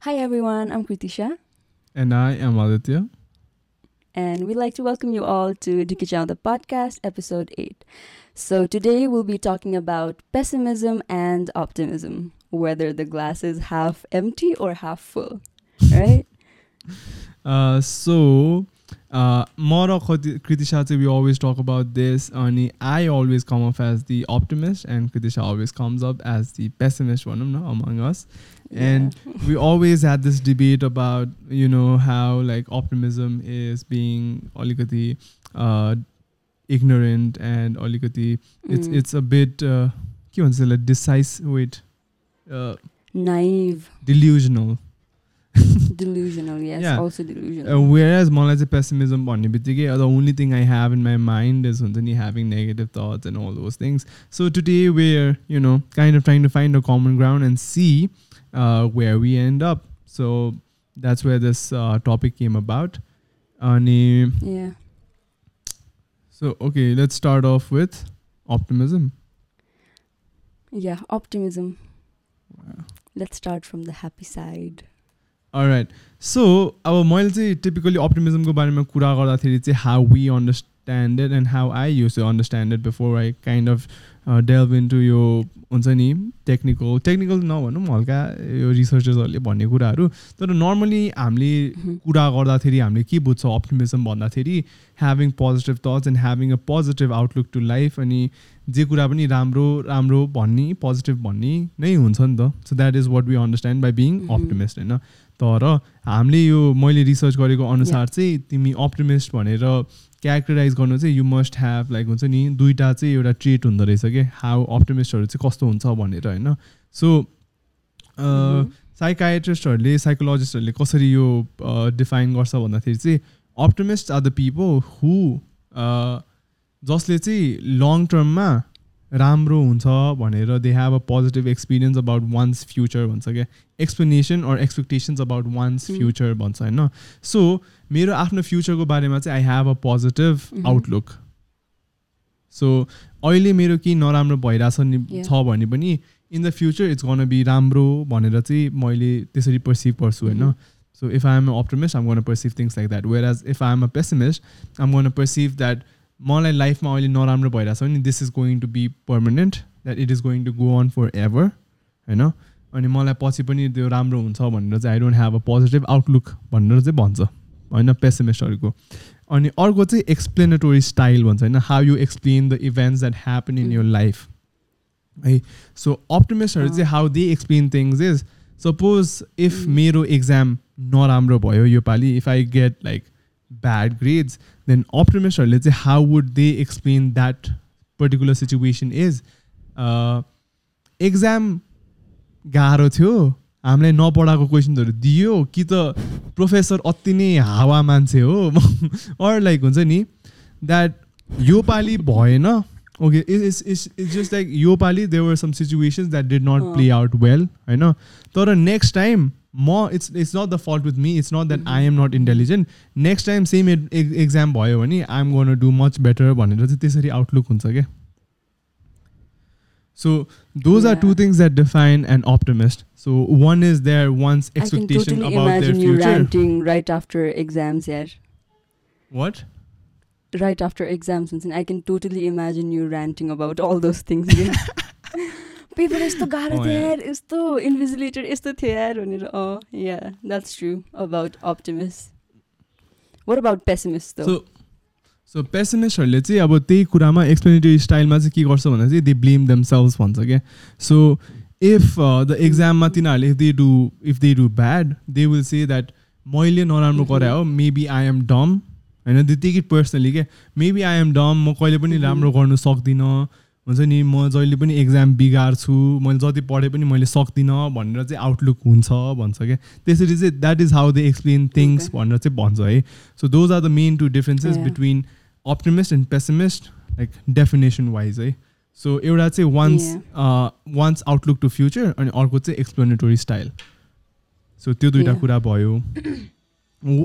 Hi everyone, I'm Kritisha, And I am Aditya. and we'd like to welcome you all to Dikichao the podcast, episode 8. So today we'll be talking about pessimism and optimism, whether the glass is half empty or half full, right? Uh, so, uh, more of Kritisha, we always talk about this. Ani, I always come off as the optimist, and Kritisha always comes up as the pessimist one among us and we always had this debate about you know how like optimism is being oligothy uh, ignorant and oligothy mm. it's it's a bit uh decisive wait uh, naive. delusional. Delusional yes yeah. also delusional. Uh, whereas a pessimism the only thing i have in my mind is having negative thoughts and all those things. So today we're you know kind of trying to find a common ground and see uh, where we end up. So that's where this uh, topic came about. अनि yeah. so okay, let's start off with optimism. Yeah, optimism. Let's start from the happy side. Right so अब मैले चाहिँ typically अप्टिमिजमको बारेमा कुरा गर्दाखेरि चाहिँ how we understand it and how I use to understand it before I kind of delve into यो हुन्छ नि टेक्निकल टेक्निकल नभनौँ हल्का यो रिसर्चर्सहरूले भन्ने कुराहरू तर नर्मली हामीले. कुरा गर्दाखेरि हामीले के बुझ्छ अप्टिमिजम भन्दाखेरि having positive thoughts and having a positive outlook to life अनि जे कुरा पनि राम्रो राम्रो भन्ने पोजिटिभ भन्ने नै हुन्छ नि त so that is what we understand by being. Optimist होइन तर हामीले यो मैले रिसर्च गरेको अनुसार चाहिँ तिमी अप्टिमिस्ट भनेर क्यारेक्टराइज गर्नु चाहिँ यु मस्ट ह्याभ लाइक हुन्छ नि दुइटा चाहिँ एउटा ट्रेट हुँदो रहेछ कि हाउ अप्टिमिस्टहरू चाहिँ कस्तो हुन्छ भनेर होइन सो. साइकाइट्रिस्टहरूले साइकोलोजिस्टहरूले कसरी यो डिफाइन गर्छ भन्दाखेरि चाहिँ optimist are the people who जसले चाहिँ लङ टर्ममा राम्रो हुन्छ भनेर they have a positive experience about one's future भन्छ क्या explanation or expectations about one's. Future भन्छ होइन सो मेरो आफ्नो फ्युचरको बारेमा चाहिँ I have a positive. Outlook so अहिले मेरो केही नराम्रो भइरहेछ नि. छ भने पनि in the future it's gonna be राम्रो भनेर चाहिँ मैले त्यसरी पर्सिभ गर्छु होइन. So if I am optimist I'm gonna perceive things like that whereas if I am a pessimist I'm gonna perceive that मलाई लाइफमा अहिले नराम्रो भइरहेछ भने this is going to be permanent that it is going to go on forever होइन? अनि मलाई पछि पनि त्यो राम्रो हुन्छ भनेर चाहिँ I don't have a positive outlook भनेर चाहिँ भन्छ होइन? पेसिमिस्टहरूको अनि अर्को चाहिँ एक्सप्लेनेटोरी स्टाइल भन्छ होइन? How you explain the events that happen in your life है? सो अप्टिमिस्टहरू चाहिँ how they explain things is suppose if मेरो एक्जाम नराम्रो भयो योपालि if I get like bad grades then अप्टिमिस्टहरूले चाहिँ how would they explain that particular situation is exam गाह्रो थियो। हामीलाई नपढाएको क्वेसन्सहरू दियो। कि त प्रोफेसर अति नै हावा मान्छे हो। अर लाइक हुन्छ नि द्याट योपालि भएन। Okay it's it's it's just like योपालि there were some situations that did not. Play out well होइन? तर next time म it's it's not the fault with me it's not that I am not intelligent next time same exam भयो भने I am gonna do much better भनेर चाहिँ त्यसरी outlook हुन्छ क्या So those are two Yeah. things that define an optimist. So one is their one's I can expectation totally about their imagine you future. ranting right after exams, yeah. What? Right after exams, and I can totally imagine you ranting about all those things. Yeah. Paper यस्तो गाह्रो थियो. यार यस्तो इन्भिजिलेटर यस्तो थियो यार भनेर अँ yeah that's true about optimist what about pessimist So so pessimistहरूले चाहिँ अब त्यही कुरामा एक्सप्लेनेटरी स्टाइलमा चाहिँ के गर्छ भन्दा चाहिँ दे ब्लेम देमसेल्स भन्छ क्या सो इफ द एक्जाममा तिनीहरूले if they do if they do bad they will say that मैले नराम्रो Mhm. गराए हो मेबी आई एम डम होइन दे टेक इट पर्सनली क्या मेबी आई एम डम म कहिले पनि. राम्रो गर्नु सक्दिनँ। हुन्छ नि म जहिले पनि एक्जाम बिगार्छु मैले जति पढे पनि मैले सक्दिनँ भनेर चाहिँ आउटलुक हुन्छ भन्छ क्या। त्यसरी चाहिँ that is how they explain things. भनेर चाहिँ भन्छ है। So those are the main two differences. Between optimist and pessimist like definition wise है सो एउटा चाहिँ one's one's outlook to future अनि अर्को चाहिँ एक्सप्लेनेटोरी स्टाइल सो त्यो दुइटा. कुरा भयो।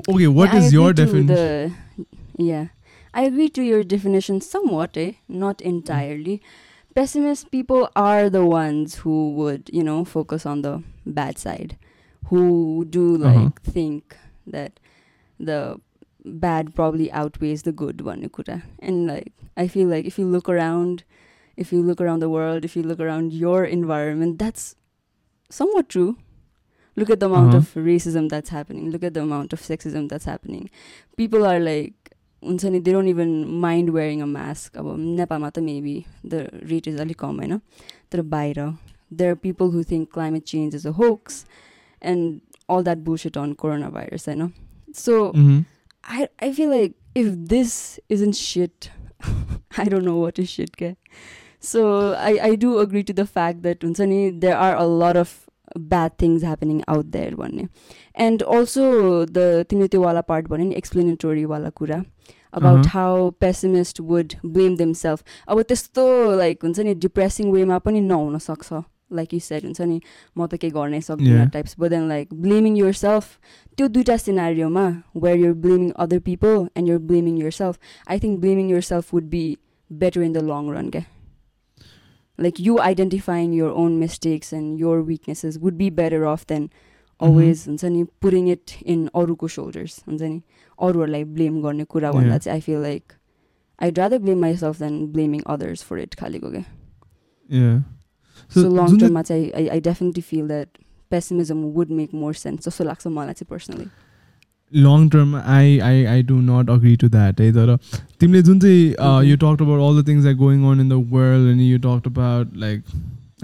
Okay what is your definition I agree to your definition somewhat, eh? Not mm. entirely. Pessimist people are the ones who would, you know, focus on the bad side, who do uh-huh. like uh-huh. think that the bad probably outweighs the good one. And like I feel like if you look around if you look around the world, if you look around your environment, that's somewhat true. Look at the amount uh-huh. of racism that's happening. Look at the amount of sexism that's happening. People are like हुन्छ नि they don't even mind wearing a mask अब नेपालमा त maybe the rate is अलिक कम होइन तर बाहिर there are people who think climate change is a hoax and all that bullshit on coronavirus होइन so Mhm. I I feel like if this isn't shit, I don't know what is shit. Ke? So I, I do agree to the fact that हुन्छ नि, there are a lot of bad things happening out there भन्ने and also the तिमीले त्यो वाला part भन्यो नि explanatory वाला कुरा about Uh-huh. how pessimist would blame themselves अब त्यस्तो लाइक हुन्छ नि डिप्रेसिङ वेमा पनि नहुन सक्छ लाइक यु सेड हुन्छ नि म त केही गर्नै सक्दिनँ Yeah. Types but then like blaming yourself त्यो दुइटा सिनारियोमा where you're blaming other people and you're blaming yourself I think blaming yourself would be better in the long run क्या like you identifying your own mistakes and your weaknesses would be better off then always हुन्छ नि pouring it in अरूको shoulders हुन्छ नि अरूहरूलाई blame गर्ने कुरा भन्दा. चाहिँ I feel like I rather blame myself than blaming others for it खालिको क्या. सो लङ टर्ममा चाहिँ I I definitely feel that pessimism would make more sense जस्तो लाग्छ मलाई चाहिँ personally long term I, I I do not agree to that है तर तिमीले जुन चाहिँ uh, Mhm. you talked about all the things that are going on in the world and you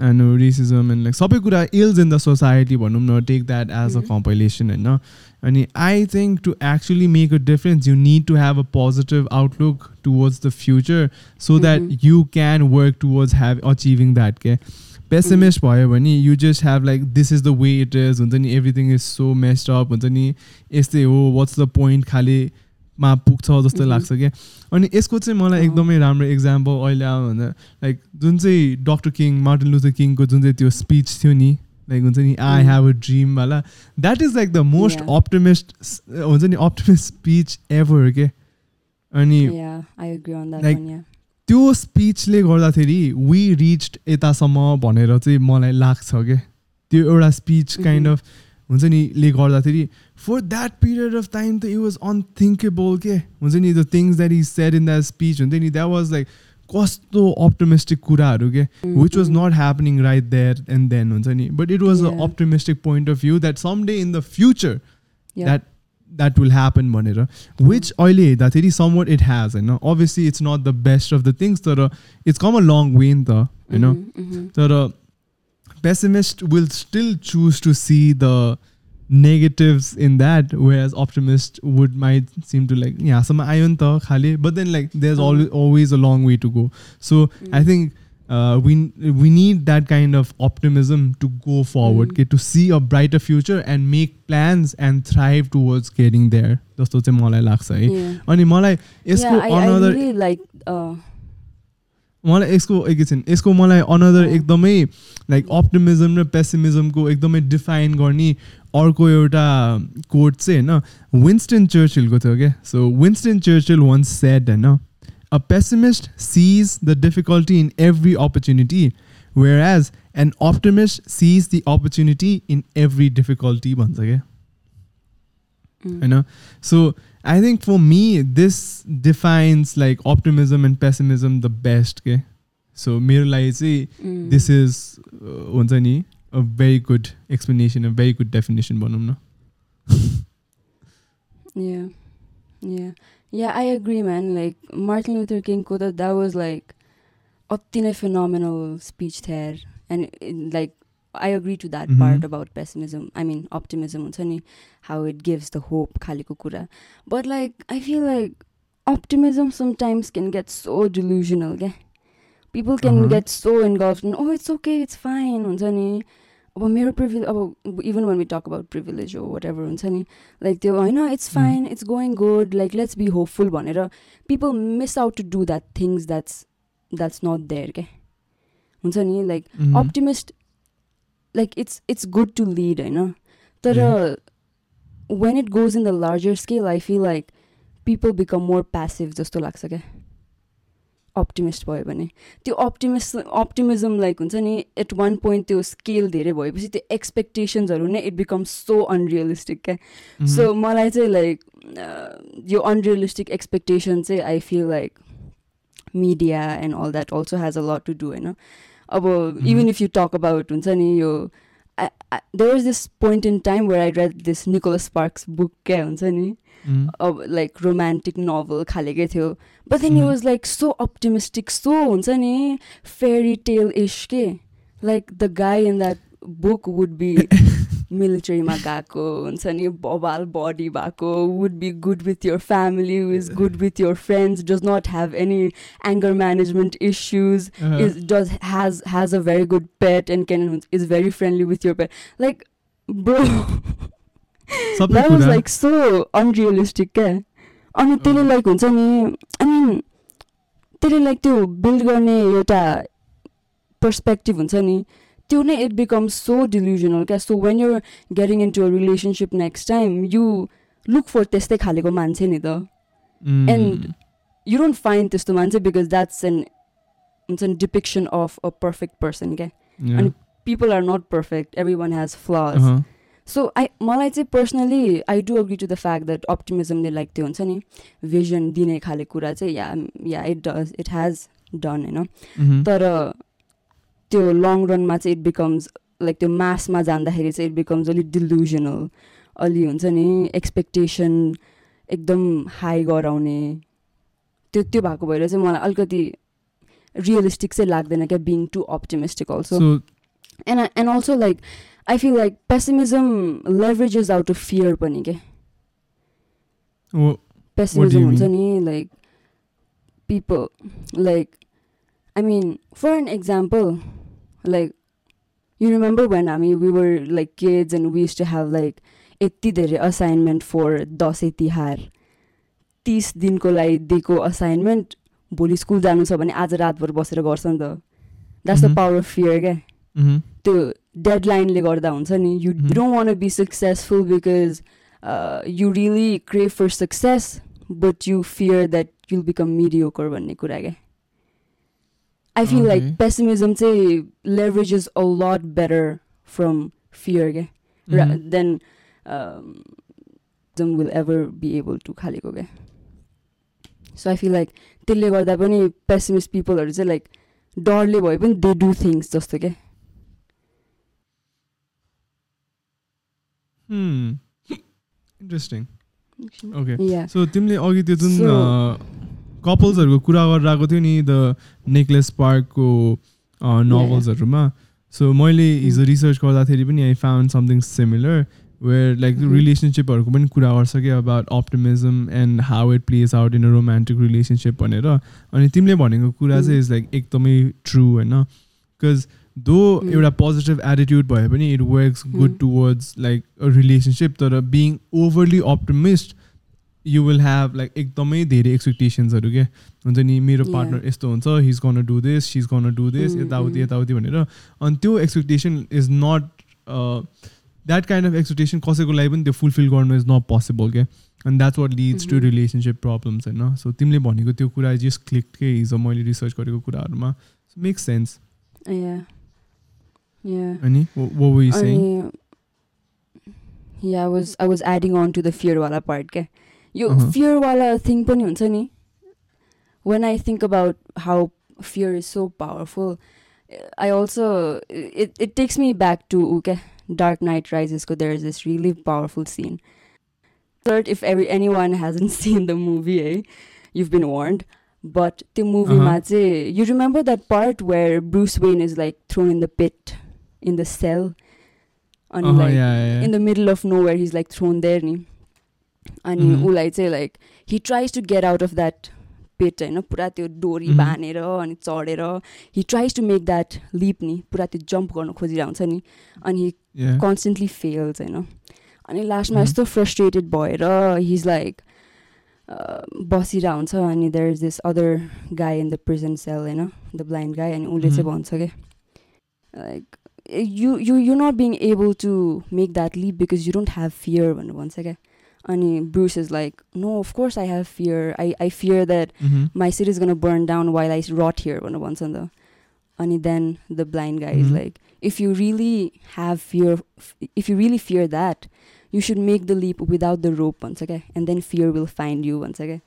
talked about like I know racism and like सबै कुरा ills in the society भनौँ न take that as a Mhm. compilation होइन अनि I think to actually make a difference you need to have a positive outlook towards the future so that Mhm. you can work towards have achieving that के pessimist भयो भने you just have like this is the way it is हुन्छ नि everything is so messed up हुन्छ नि यस्तै हो what's the point खालिमा पुग्छ जस्तो. लाग्छ क्या अनि यसको चाहिँ मलाई। एकदमै राम्रो इक्जाम्पल अहिले आयो भन्दा लाइक जुन चाहिँ डक्टर किङ मार्टिन लुथर किङको जुन चाहिँ त्यो स्पिच थियो नि लाइक हुन्छ नि आई. हेभ अ ड्रिम वाला that is like the most. Optimist हुन्छ नि अप्टिमिस्ट स्पिच एभर के अनि या त्यो स्पिचले गर्दाखेरि वी रिच्ड यतासम्म भनेर चाहिँ मलाई लाग्छ क्या त्यो एउटा स्पिच काइन्ड. अफ हुन्छ नि ले गर्दाखेरि for that period of time त इट वाज अनथिङ्केबल के हुन्छ नि the things that is said in that speech हुन्छ नि द्याट वाज लाइक कस्तो अप्टिमिस्टिक कुराहरू के which was Mhm. Not happening right there and then हुन्छ नि but it was a Yeah. Optimistic point of view that some day in the future Yeah. That that will happen भनेर which अहिले हेर्दाखेरि somewhat it has होइन obviously it's not the best of the things तर it's come a long way नि त होइन Mhm, mhm. तर pessimist will still choose to see the negatives in that whereas optimist would might seem to like yeah some iron ta khali but then like there's Uh. always always a long way to go so i Mm. think uh, we we need that kind of optimism to go forward Mm. okay, to see a brighter future and make plans and thrive towards getting there जस्तो चाहिँ मलाई लाग्छ है Yeah. अनि मलाई यसको Yeah, I, I another really like uh, मलाई यसको एकैछिन यसको मलाई अनदर। एकदमै लाइक अप्टिमिजम र पेसिमिजमको एकदमै डिफाइन गर्ने अर्को एउटा कोट चाहिँ होइन विन्स्टन चर्चिलको थियो क्या so Winston Churchill once said होइन a pessimist sees the difficulty in every opportunity where as an optimist sees the opportunity in every difficulty भन्छ क्या. होइन so I think for me, this defines like optimism and pessimism the best. Okay? So, Miralai, mm. this is uh, a very good explanation, a very good definition. Bonamna. yeah. Yeah. Yeah, I agree, man. Like, Martin Luther King quoted that was like, Ottine phenomenal speech there. And like, I agree to that Mhm. part about pessimism. I mean optimism. हुन्छ नि how it gives the hope खालिको कुरा. But like I feel like optimism sometimes can get so delusional. Okay? People can Uh-huh. get so engulfed in oh it's okay, it's fine. हुन्छ नि अब मेरो privilege अब even when we talk about privilege or whatever हुन्छ नि like त्यो होइन it's Mm. Fine it's going good like let's be hopeful भनेर people miss out to do that things that's that's not there के हुन्छ नि like Mhm. Optimist like it's it's good to lead होइन तर when it goes in the larger scale I feel like people become more passive जस्तो लाग्छ क्या optimist भयो भने. त्यो अप्टिमिस्ट अप्टिमिजम लाइक हुन्छ नि एट वान पोइन्ट त्यो स्केल धेरै भएपछि त्यो एक्सपेक्टेसन्सहरू नै इट बिकम्स सो अनरियलिस्टिक क्या. सो मलाई चाहिँ लाइक यो अनरियलिस्टिक एक्सपेक्टेसन चाहिँ I feel like media and all that also has a lot to do होइन अब even if you talk about हुन्छ नि यो there is this point in time where I read this Nicholas Sparks book क्या हुन्छ नि. अब like romantic novel खालेकै थियो but then you. Was like so optimistic so हुन्छ नि फेरी टेल इस के like the guy in that book would be मिलिट्रीमा गएको हुन्छ नि बबाल बडी भएको would be good with your family is good with your friends does not have any anger management issues Uh-huh. is does has has a very good pet and can is very friendly with your pet like bro सबै that was कुरा like so unrealistic क्या अनि त्यसले अँ। Like हुन्छ नि I mean त्यसले like त्यो बिल्ड गर्ने एउटा पर्सपेक्टिभ हुन्छ नि त्यो नै इट बिकम्स सो डिल्युजनल क्या so when you're getting into a relationship next time you look for त्यस्तै खालेको मान्छे नि त and- यु डोन्ट फाइन्ड त्यस्तो मान्छे बिकज द्याट्स एन हुन्छ नि depiction of a perfect person क्या. अनि people are not perfect every one has flaws. So I मलाई चाहिँ personally I do agree to the fact that अप्टिमिजमले like त्यो हुन्छ नि भिजन दिने खाले कुरा चाहिँ yeah yeah it does it has done होइन. तर त्यो लङ रनमा चाहिँ इट बिकम्स लाइक त्यो मासमा जाँदाखेरि चाहिँ इट बिकम्स अलिक डिल्युजनल अलि हुन्छ नि एक्सपेक्टेसन एकदम हाई गराउने. त्यो त्यो भएको भएर चाहिँ मलाई अलिकति रियलिस्टिक चाहिँ लाग्दैन क्या being too optimistic also I- and also like I feel like pessimism leverages out of fear पनि के? Pessimism हुन्छ? नि like people like I mean for an example like you remember when I mean we were like kids and we used to have like यति धेरै assignment for Dashain Tihar तिस दिनको लागि दिएको असाइनमेन्ट भोलि स्कुल जानु छ भने आज रातभर बसेर गर्छ नि त that's the. Power of fear क्या mhm. त्यो डेडलाइनले गर्दा हुन्छ नि you. Don't want be successful because you really crave for success but you fear that you'll become mediocre भन्ने कुरा क्या आई फिल लाइक. पेसिमिजम चाहिँ leverages a lot better from fear क्या. Then them will ever be able to खालेको क्या so I feel like त्यसले गर्दा पनि pessimist पिपलहरू चाहिँ लाइक डरले भए पनि दे डु थिङ्स जस्तो क्या Hmm. Interesting. Okay. Yeah so तिमीले अघि त्यो जुन कपल्सहरूको कुरा गरेर आएको थियो नि द नेक्लेस पार्कको नोभल्सहरूमा सो मैले हिजो रिसर्च गर्दाखेरि पनि I found something similar where like. रिलेसनसिपहरूको पनि कुरा गर्छ कि about optimism and how it plays out in a romantic relationship भनेर अनि तिमीले भनेको कुरा चाहिँ. इज लाइक एकदमै ट्रु होइन बिकज दो Mm. एउटा पोजिटिभ एटिट्युड भए पनि it works good. Towards like a relationship तर being overly optimist you will have like एकदमै धेरै एक्सपेक्टेसन्सहरू के? हुन्छ नि मेरो. पार्टनर यस्तो हुन्छ he's gonna do this she's gonna do this यताउति mm. यताउति भनेर। अनि त्यो expectation is not that kind of expectation कसैको लागि पनि त्यो फुलफिल गर्नु इज नट पोसिबल के? And that's what leads to. Relationship problems होइन? सो तिमीले भनेको त्यो कुरा जस्ट क्लिक के? हिजो मैले रिसर्च गरेको कुराहरूमा। मेक सेन्स अनि अनि yeah was I was adding on to the फियरवाला part क्या यो Uh-huh. फियरवाला थिङ पनि हुन्छ नि when I think about how fear is so powerful I also it it takes me back to ऊ क्या dark night राइजेसको there is this really powerful scene third if every any one hasn't seen the movie है you've been warned but त्यो मुभीमा Uh-huh. चाहिँ you remember that part where Bruce Wayne is like thrown in the pit in the cell अनि Uh-huh, like yeah, yeah, yeah. in the middle of nowhere he's like thrown there नि अनि Mhm. उसलाई चाहिँ लाइक he tries to get out of that pit होइन पुरा त्यो डोरी Mhm. बाँधेर अनि चढेर he tries to make that leap नि पुरा त्यो जम्प गर्नु खोजिरहेको हुन्छ नि अनि. कन्सटेन्टली फेल्स होइन अनि लास्टमा Mhm. यस्तो फ्रस्ट्रेटेड भएर हिज लाइक बसिरहेको हुन्छ अनि there is this other guy in the prison cell होइन द ब्लाइन्ड गाई अनि उसले चाहिँ. भन्छ क्या like you you you not being able to make that live because you don't have fear भनेर भन्छ क्या अनि Bruce is like no of course I have fear I I fear that Mhm. my city is going to burn down while I rot here भनेर भन्छ नि त अनि then the blind guy is Mhm. Like if you really have fear if you really fear that you should make the leap without the rope भन्छ क्या and then fear will find you भन्छ क्या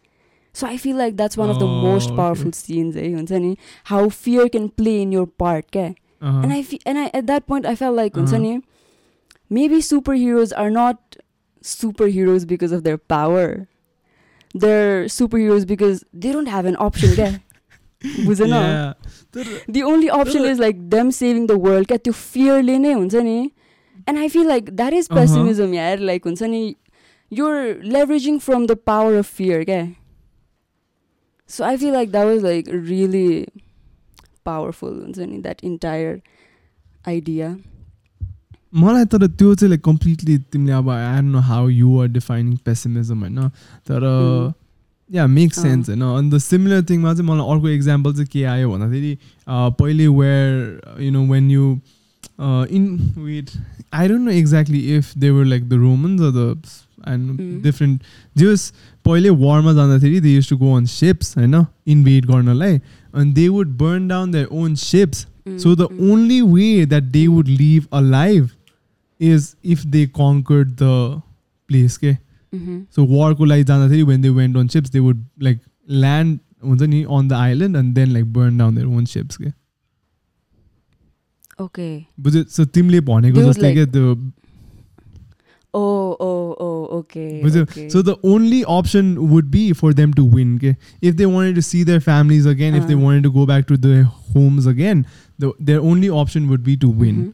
so I feel like that's one of the Oh, most okay. Powerful scenes है हुन्छ नि how fear can play in your part क्या Uh-huh. and I fe- and I at that point I felt like Uh-huh. uh maybe superheroes are not superheroes because of their power. They're superheroes because they don't have an option. क्या? बुझेन? Yeah. तर- The only option is like them saving the world. क्या त्यो fearले नै हुन्छ नि And I feel like that is Uh-huh. pessimism यार like हुन्छ नि you're leveraging from the power of fear क्या? So I feel like that was like really powerful हुन्छ नि that entire idea. मलाई तर त्यो चाहिँ लाइक कम्प्लिटली तिमीले अब I know how you are defining pessimism होइन तर Mm. या मेक अँ। सेन्स होइन अनि द सिमिलर थिङमा चाहिँ मलाई अर्को इक्जाम्पल चाहिँ के आयो भन्दाखेरि अ, पहिले where you know when you in with I don't know exactly if they were like the Romans or the and Mm. Different जेस पहिले वारमा जाँदाखेरि they use to go on ships होइन इन्भेड गर्नलाई अनि they would burn down their own ships Mm, So the mm. only way that they would leave alive is if they conquered the place. Okay? Mhm. So war ko लागि जाँदाखेरि when they went on ships, they would like land हुन्छ नि on the island and then like burn down their own ships. Okay? Okay. बुझ्यो so तिमीले भनेको There was जस्तै के त्यो Oh, oh, oh, okay. बुझ्यो okay. so the only option would be for them to win okay? if they wanted to see their families again if they Uh. wanted to go back to their homes again the, their only option would be to win Mhm.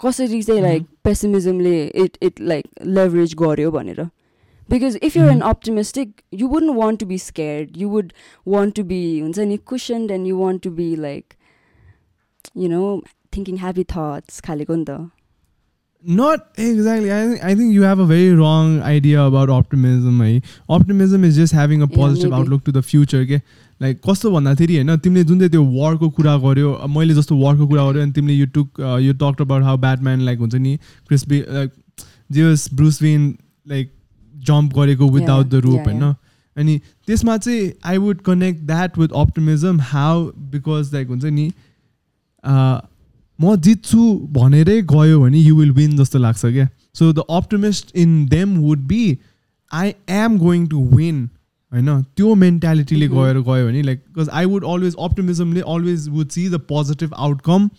कसरी चाहिँ Mhm. Like पेसिमिजमले it it like leverage गर्यो भनेर because if you're an Mhm. Optimistic you wouldn't want to be scared you would want to be हुन्छ नि cushioned and you want to be like you know thinking happy thoughts खालेको नि त Not exactly. I think I think you have a very wrong idea about optimism. है Optimism is just having a Yeah, positive maybe. outlook to the future. के like कस्तो भन्दाखेरि होइन तिमीले जुन चाहिँ त्यो वारको कुरा गर्यो मैले जस्तो वारको कुरा गर्यो अनि तिमीले you took you talk about how Batman like हुन्छ नि क्रिस्पी लाइक जियोस ब्रुस विन लाइक जम्प गरेको विदाउट द रोप होइन? अनि त्यसमा चाहिँ I would connect that with optimism how because like हुन्छ नि अ, म जित्छु भनेरै गयो भने यु विल विन जस्तो लाग्छ क्या? So the optimist in them would be I am going to win होइन त्यो मेन्टालिटीले Mhm. गएर गयो भने like because I would always अप्टिमिजमले always would see the positive outcome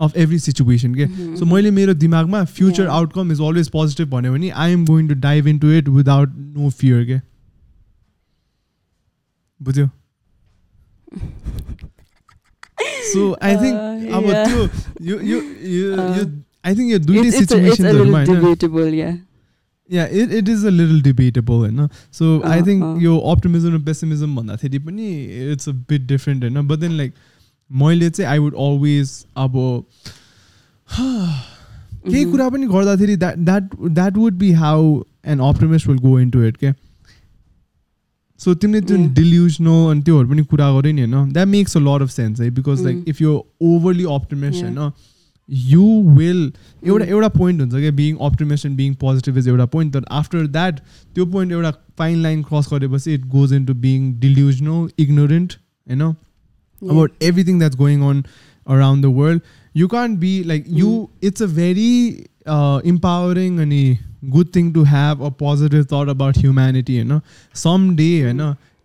of every situation के Mhm, सो mhm. मैले मेरो दिमागमा future Yeah. Outcome is always positive भन्यो भने I am going to dive in to it without no fear के बुझ्यो so I think Uh, अब yeah. त्यो यो यो यो Uh, यो आई थिङ्क यो दुइटै It's, it's, a, it's a सिचुएसन्सहरूमा little होइन debatable, yeah. Yeah it it is a little debatable होइन सो आई अँ, थिङ्क अँ। यो अप्टिमिजम र पेसिमिजम भन्दाखेरि पनि इट्स अ बिट डिफ्रेन्ट होइन बट देन लाइक मैले चाहिँ आई वुड अलवेज अब केही Mhm. कुरा पनि गर्दाखेरि that that that would be how an optimist will go in to it क्या सो तिमीले त्यो Yeah. डिल्युजनल अनि त्योहरू पनि कुरा गऱ्यो नि होइन that makes a lot of sense है because like Mm. If you overly optimist Yeah. होइन यु विल एउटा Mm. एउटा पोइन्ट हुन्छ क्या being optimist and being positive is एउटा पोइन्ट तर आफ्टर द्याट त्यो पोइन्ट एउटा फाइन लाइन क्रस गरेपछि it goes in to being delusional ignorant होइन Yeah. about everything that's going on around the world. You can't be like you. It's a very uh, empowering and a good thing to have a positive thought about humanity. You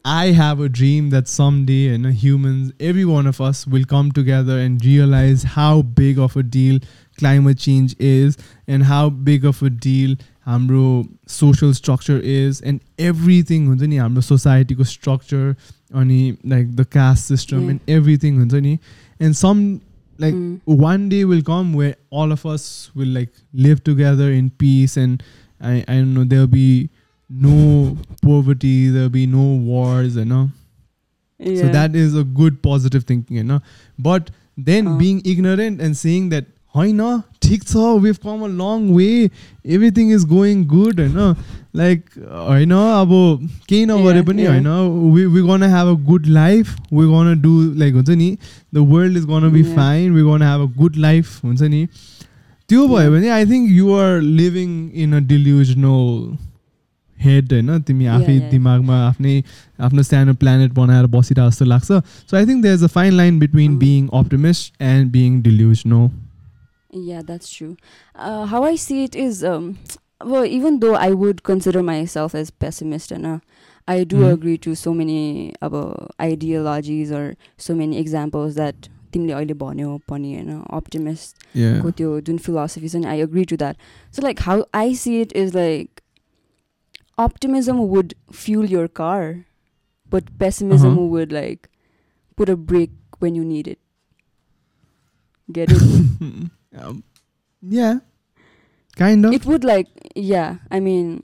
know, someday, you know, I have a dream that someday, you know, humans, every one of us, will come together and realize how big of a deal climate change is and how big of a deal हाम्रो social structure is and everything हुन्छ नि हाम्रो सोसाइटीको structure अनि like the caste system Yeah. and everything हुन्छ नि and some like Mm. one day will come where all of us will like live together in peace and I, I don't know there'll be no poverty, there'll be no wars, you know. Yeah. So that is a good positive thinking, you know. But then Uh. being ignorant and saying that, होइन ठिक छ we've come a long way, everything is going good, होइन like होइन अब केही नगरे Yeah, पनि yeah. होइन we we gonna have a good life, we're gonna do like हुन्छ नि the world is gonna be Yeah. fine, we're gonna have a good life हुन्छ नि त्यो भयो Yeah. भने I think you are living in a delusional head होइन तिमी Yeah, आफै yeah. दिमागमा आफ्नै आफ्नो सानो प्लानेट बनाएर बसिरहेको जस्तो लाग्छ so I think there is a fine line between Mm. Being optimist and being delusional Yeah, that's true. Uh, how I see it is, um, well, even though I would consider myself as pessimist, and uh, I do Mhm. agree to so many about ideologies or so many examples that तिमीले अहिले भन्यो पनि होइन optimist को त्यो जुन philosophy छ नि I agree to that. So like how I see it is like optimism would fuel your car, but pessimism uh-huh. would like put a brake when you need it. Get it? um, yeah, kind of. It would like yeah. I mean,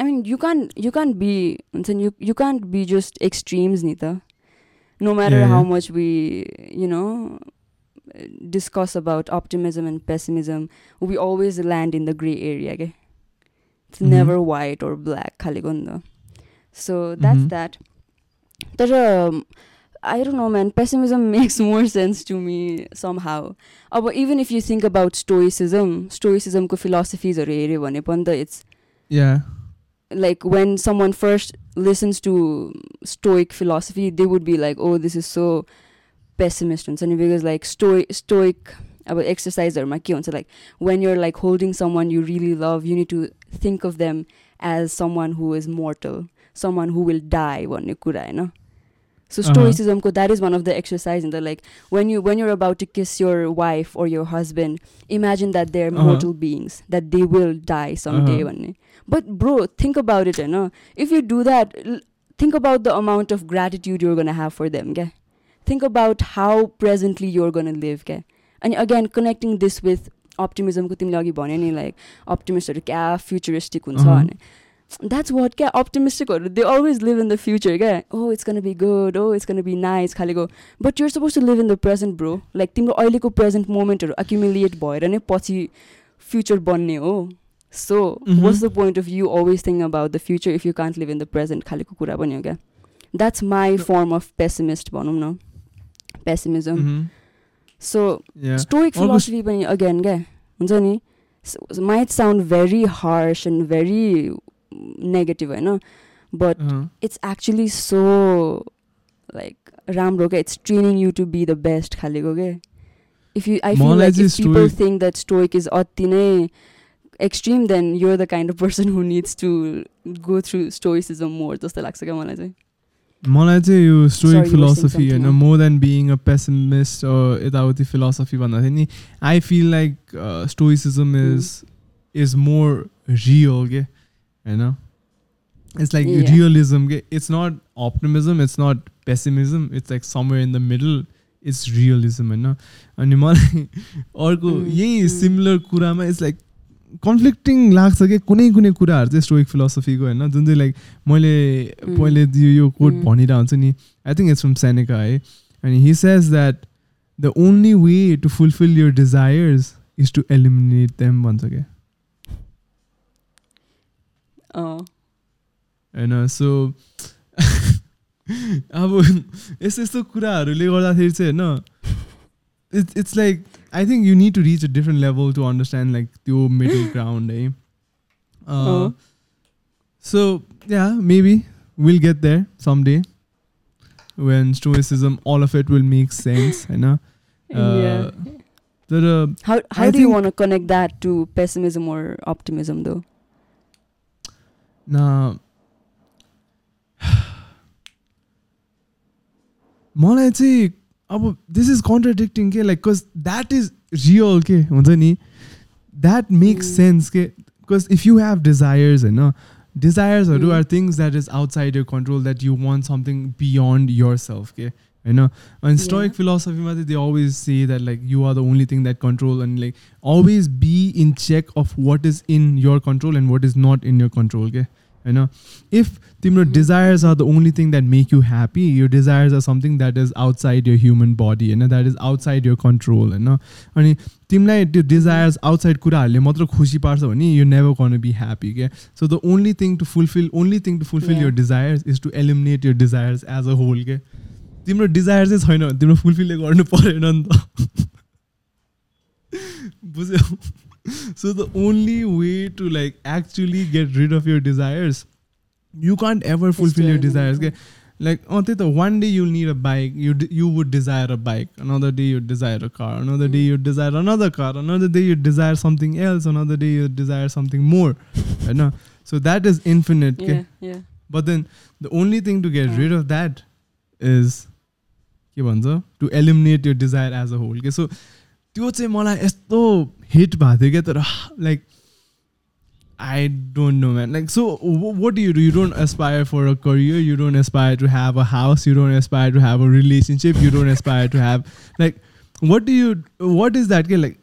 I mean you can't you can't be you you can't be just extremes, Nita. No matter yeah. how much we you know discuss about optimism and pessimism, we always land in the gray area. Okay? It's mm-hmm. never white or black Kaligunda. So that's mm-hmm. that. But um, I don't know, man. Pessimism makes more sense to me somehow. Uh, even if you think about Stoicism, Stoicism ko philosophies are it's yeah. Like when someone first listens to Stoic philosophy, they would be like, "Oh, this is so pessimist." And because like Stoic, Stoic अब exerciseहरूमा के हुन्छ like when you're like holding someone you really love you need to think of them as someone who is mortal someone who will die भन्ने कुरा होइन so Uh-huh. stoicism ko that is one of the exercise in the like when you when you're about to kiss your wife or your husband imagine that they're Uh-huh. mortal beings that they will die someday Uh-huh. भन्ने but bro think about it you know if you do that l- think about the amount of gratitude you're going to have for them okay? think about how presently you're going to live okay? and again connecting this with optimism को तिमीले अघि भन्यो नि like अप्टिमिस्टहरू क्या futuristic हुन्छ Uh-huh. भने। That's what क्या अप्टिमिस्टिकहरू they always live in the future क्या। ओ it's can be good oh it's can be nice खालेको। But you're suppose to live in the present bro like तिम्रो अहिलेको प्रेजेन्ट मोमेन्टहरू एक्युमुलेट भएर नै पछि future बन्ने हो। So Mhm. What's the point of you always think about the future if you can't live in the present खालेको कुरा पनि हो क्या। That's my form of pessimist भनौँ न। Pessimism Mhm. So stoic Almost- philosophy पनि again क्या हुन्छ नि might sound very harsh and very negative होइन but uh-huh. it's actually so like राम्रो क्या it's training you to be the best खालेको क्या if you I feel मलाई like चाहिँ if people stoic- think that stoic is अति नै extreme then you're the kind of person who needs to go through stoicism more जस्तो लाग्छ क्या मलाई चाहिँ मलाई चाहिँ यो स्टोइक saying फिलोसफी होइन more than being a pessimist यताउति फिलोसफी भन्दाखेरि नि I feel like stoicism Hmm. Is is more real के होइन इट्स लाइक. रियलिजम के it's not optimism it's not pessimism it's like somewhere in the middle it's realism होइन अनि मलाई अर्को Mm, यही. सिमिलर कुरामा इट्स लाइक कन्फ्लिक्टिङ लाग्छ कि? कुनै कुनै कुराहरू चाहिँ स्टोइक फिलोसफीको होइन। जुन चाहिँ लाइक मैले. पहिले यो कोट. भनिरहेको हुन्छु नि I think it's from Seneca है। अनि he says that the only way to fulfil your desires is to eliminate them भन्छ क्या होइन सो अब यस्तो यस्तो कुराहरूले गर्दाखेरि चाहिँ होइन it's it's like I think you need to reach a different level to understand like त्यो मिडल ग्राउन्ड है अँ। So yeah maybe will get there some day when stoicism all of it will make sense होइन yeah तर how how I do you think- want to connect that to pessimism or optimism though न मलाई चाहिँ अब this is contradicting के like cause that is real के हुन्छ नि द्याट मेक्स Mm. सेन्स के because if you have desires होइन डिजायर्सहरू Mm. Are things that is outside your control that you want something beyond yourself के होइन अनि stoic Yeah. फिलोसफीमा चाहिँ they always say that like you are the only thing that control अनि like always be in check of what is in your control and what is not in your control okay होइन if तिम्रो Mhm. Desires are the only thing that make you happy यो desires are something that is outside your human body होइन that is outside your control होइन अनि तिमीलाई त्यो desires outside कुराहरूले मात्र खुसी पार्छ भने you never can be happy क्या so the only thing to fulfil only thing to fulfil Yeah. Your desires is to eliminate your desires as a whole के तिम्रो डिजायर चाहिँ छैन भने तिम्रो फुलफिलै गर्नु परेन नि त बुझ्यौ so the only way to like actually get rid of your desires you can't ever Is to fulfill your eliminate desires them. okay? like oh त्यही त one day you'll need a bike you d- you would desire a bike another day you'd desire a car another day Mm. you'd desire another car another day you'd desire something else another day you'd desire something more you know so that is infinite okay? Yeah, yeah. but then the only thing to get Uh. rid of that is के भन्छ to eliminate यो desire as a whole के so त्यो चाहिँ मलाई यस्तो hit भएको थियो क्या तर like I don't know man like so what you do you don't aspire for a career you don't aspire to have a house you don't aspire to have a relationship you don't aspire to have like what do you what is that के like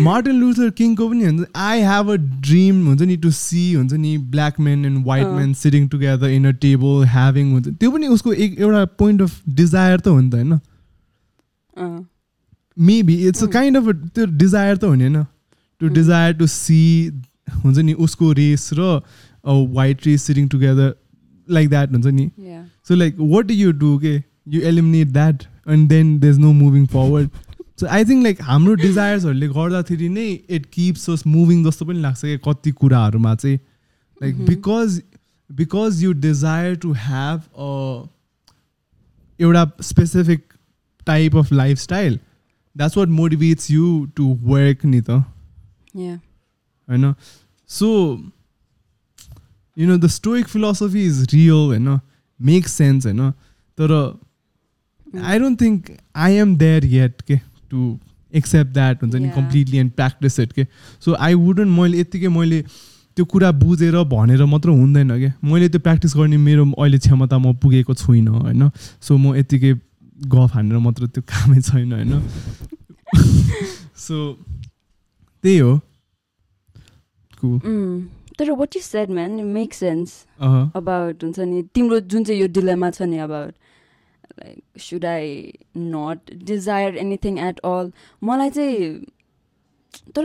Martin Luther किङको पनि हुन्छ I have a dream हुन्छ नि to see हुन्छ नि black men and white. Men sitting together in a table having हुन्छ त्यो पनि उसको एक एउटा पोइन्ट अफ डिजायर त हो नि त होइन? Maybe it's a Mm. Kind of त्यो डिजायर त हो नि होइन to Mm. Desire to see हुन्छ नि उसको रेस र white race sitting together like that हुन्छ नि yeah. So like, what do you do? Okay, you eliminate that, and then there's no moving forward. So I think like हाम्रो डिजायर्सहरूले गर्दाखेरि नै इट किप्स अस मुभिङ जस्तो पनि लाग्छ क्या कति कुराहरूमा चाहिँ like Mhm. Because because you desire to have a एउटा specific type of lifestyle that's what motivates you to work नि त. होइन so you know the stoic philosophy is real होइन मेक सेन्स होइन तर. I don't think I am there yet के to accept that हुन्छ नि. कम्प्लिटली एन्ड प्र्याक्टिस इट के सो आई वुडन्ट मैले यत्तिकै मैले त्यो कुरा बुझेर भनेर मात्र हुँदैन क्या मैले त्यो प्र्याक्टिस गर्ने मेरो अहिले क्षमता म पुगेको छुइनँ होइन सो म यत्तिकै गफ हानेर मात्र त्यो कामै छैन होइन? तर what is set man make sense about हुन्छ नि तिम्रो जुन चाहिँ यो डिलेमा छ नि अब like should I not desire anything at all मलाई चाहिँ तर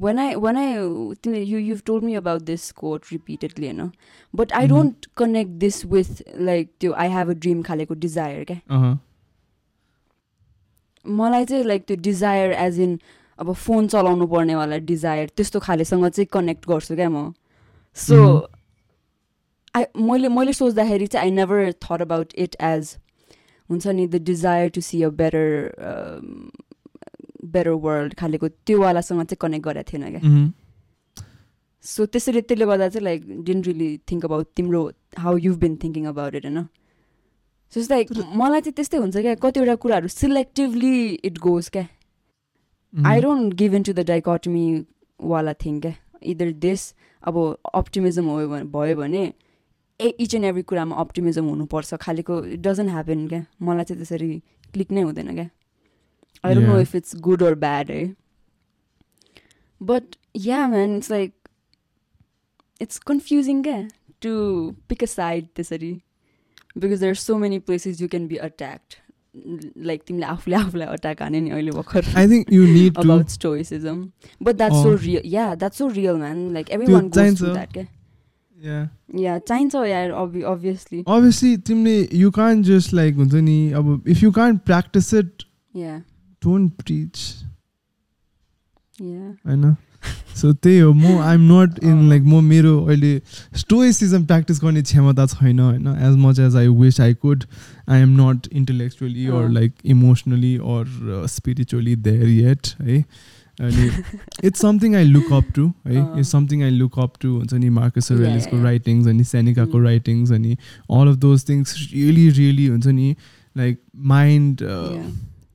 वान आई वान आई तिमी you you told me about this quote repeatedly होइन but I don't connect this with like त्यो आई हेभ अ ड्रिम खालेको desire क्या मलाई चाहिँ लाइक त्यो डिजायर एज इन अब फोन चलाउनु पर्नेवाला डिजायर त्यस्तो खालेसँग चाहिँ कनेक्ट गर्छु क्या म सो. आई मैले मैले सोच्दाखेरि चाहिँ I never thought about it as हुन्छ नि the desire to see a better better world खालेको त्योवालासँग चाहिँ कनेक्ट गरेको थिएन क्या. सो त्यसरी त्यसले गर्दा चाहिँ like didn't really think about तिम्रो how you been thinking about it होइन लाइक मलाई चाहिँ त्यस्तै हुन्छ क्या कतिवटा कुराहरू सिलेक्टिभली इट गोज क्या. I don't give in to the dichotomy वाला थिङ क्या। इदर दिस अब अप्टिमिजम हो भयो भने ए इच एन्ड एभ्री कुरामा अप्टिमिजम हुनुपर्छ। खालिको इट डजन्ट ह्यापन क्या। मलाई चाहिँ त्यसरी क्लिक नै हुँदैन क्या। I don't know. If it's good or bad है but yeah man it's like it's confusing क्या टु पिक अ साइड त्यसरी। Because there so many places you can be attacked like तिमीले आफूले आफूलाई अट्याक हाने नि अहिले भर्खर I think you need to about stoicism but that's so Oh. real yeah that's so real man like everyone goes through चाहिन्छ। that क्या yeah yeah चाहिन्छ yeah obvi- obviously obviously तिमीले you can't just like हुन्छ नि अब if you can't practice it yeah don't preach yeah होइन so त्यही हो म आइएम नट इन। लाइक म मेरो अहिले स्टोइसिजम प्र्याक्टिस गर्ने क्षमता छैन होइन as much as I wish I could I am not intellectually or. Like emotionally or spiritually there yet है अनि it's something I look up to है। It's something I look up to हुन्छ नि Marcus रेलिसको. Writings अनि सेनिकाको Mm. Writings अनि all of those things really really हुन्छ नि लाइक माइन्ड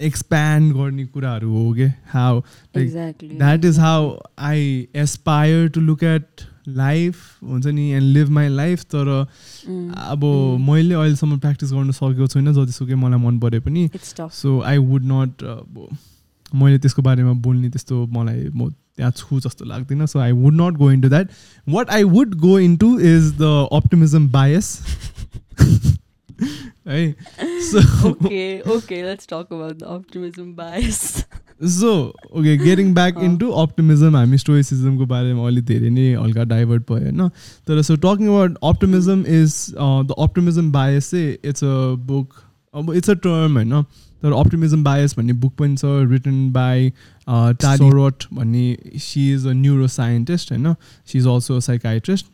एक्सप्यान्ड गर्ने कुराहरू हो कि? How that is how I aspire to look at life हुन्छ नि एन्ड लिभ माई लाइफ तर Mm, अब mm. मैले अहिलेसम्म प्र्याक्टिस गर्न सकेको छुइनँ जतिसुकै मलाई मन परे पनि। सो आई वुड नट अब मैले त्यसको बारेमा बोल्ने त्यस्तो मलाई म त्यहाँ छु जस्तो लाग्दैन so I would not go into that what I would go into is the optimism bias है so okay, okay, let's talk about the optimism bias. So okay getting back. Into optimism हामी स्टोइसिजमको बारेमा अलिक धेरै नै हल्का divert भयो होइन तर so talking about optimism is the optimism bias चाहिँ इट्स अ बुक अब इट्स अ टर्म होइन तर अप्टिमिजम बायस भन्ने बुक पनि छ रिटन बाई टालिरोट भन्ने she is a neuroscientist होइन she is also a psychiatrist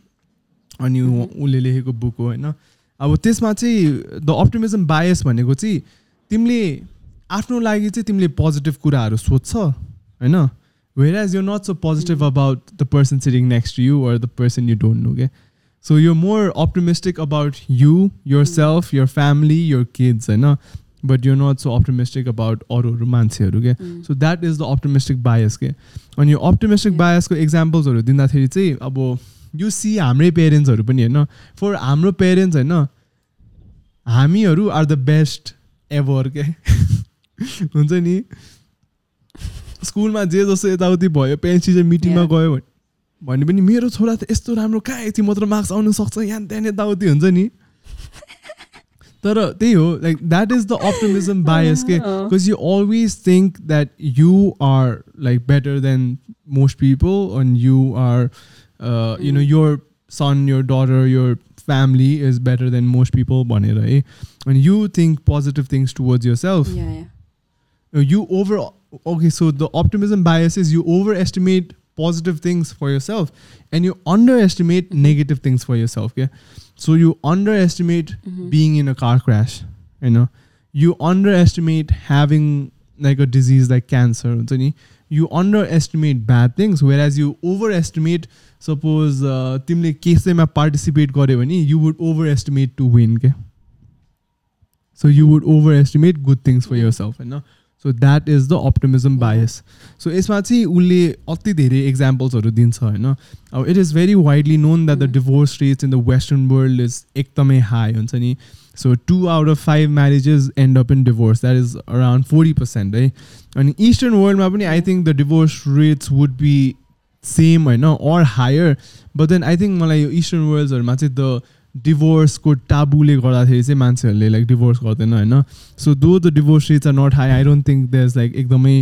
अनि. उसले लेखेको बुक हो होइन अब त्यसमा चाहिँ द अप्टिमिजम बायस भनेको चाहिँ तिमीले आफ्नो लागि चाहिँ तिमीले पोजिटिभ कुराहरू सोध्छ होइन where as you not so positive. About the person sitting next you or the person you don't know के so you more optimistic about you yourself your family your kids होइन but you not so optimistic about अरूहरू मान्छेहरू के. So that is the optimistic bias के अनि यो optimistic. बायसको इक्जाम्पल्सहरू दिँदाखेरि चाहिँ अब यु सी हाम्रै पेरेन्ट्सहरू पनि होइन? फर हाम्रो पेरेन्ट्स होइन हामीहरू आर द बेस्ट एभर के हुन्छ नि? स्कुलमा जे जस्तो यताउति भयो पेरेन्ट्स चाहिँ मिटिङमा. गयो भने भने पनि मेरो छोरा त यस्तो राम्रो कहाँ यति मात्र मार्क्स आउनु सक्छ? यहाँ त्यहाँ यताउति हुन्छ नि? तर त्यही हो like that is the optimism bias के अँ। because you always think that you are like better than most people and you are uh, you know Mm. your son your daughter your family is better than most people भनेर है and you think positive things towards yourself Yeah, yeah. Uh, you over okay so the optimism bias is you overestimate positive things for yourself and you underestimate Mhm. negative things for yourself okay so you underestimate Mhm. being in a car crash you know you underestimate having like a disease like cancer हुन्छ नि you underestimate bad things whereas you overestimate suppose uh, तिमीले केसैमा participate गर्यो भने you would overestimate to win के so you would overestimate good things for Yeah. yourself होइन so that is the optimism Yeah. Bias so यसमा चाहिँ उसले अति धेरै इक्जाम्पल्सहरू दिन्छ होइन अब it is very widely known that the Mhm. Divorce rates in the western world is एकदमै हाई हुन्छ नि So two out of five marriages end up in divorce that is around forty percent है अनि eastern वर्ल्डमा पनि I think the divorce rates would be same होइन or higher but then I think मलाई यो eastern वर्ल्ड्सहरूमा चाहिँ the डिभोर्सको टाबुले गर्दाखेरि चाहिँ मान्छेहरूले लाइक डिभोर्स गर्दैन होइन so though the divorce rates are not high I don't think there is like एकदमै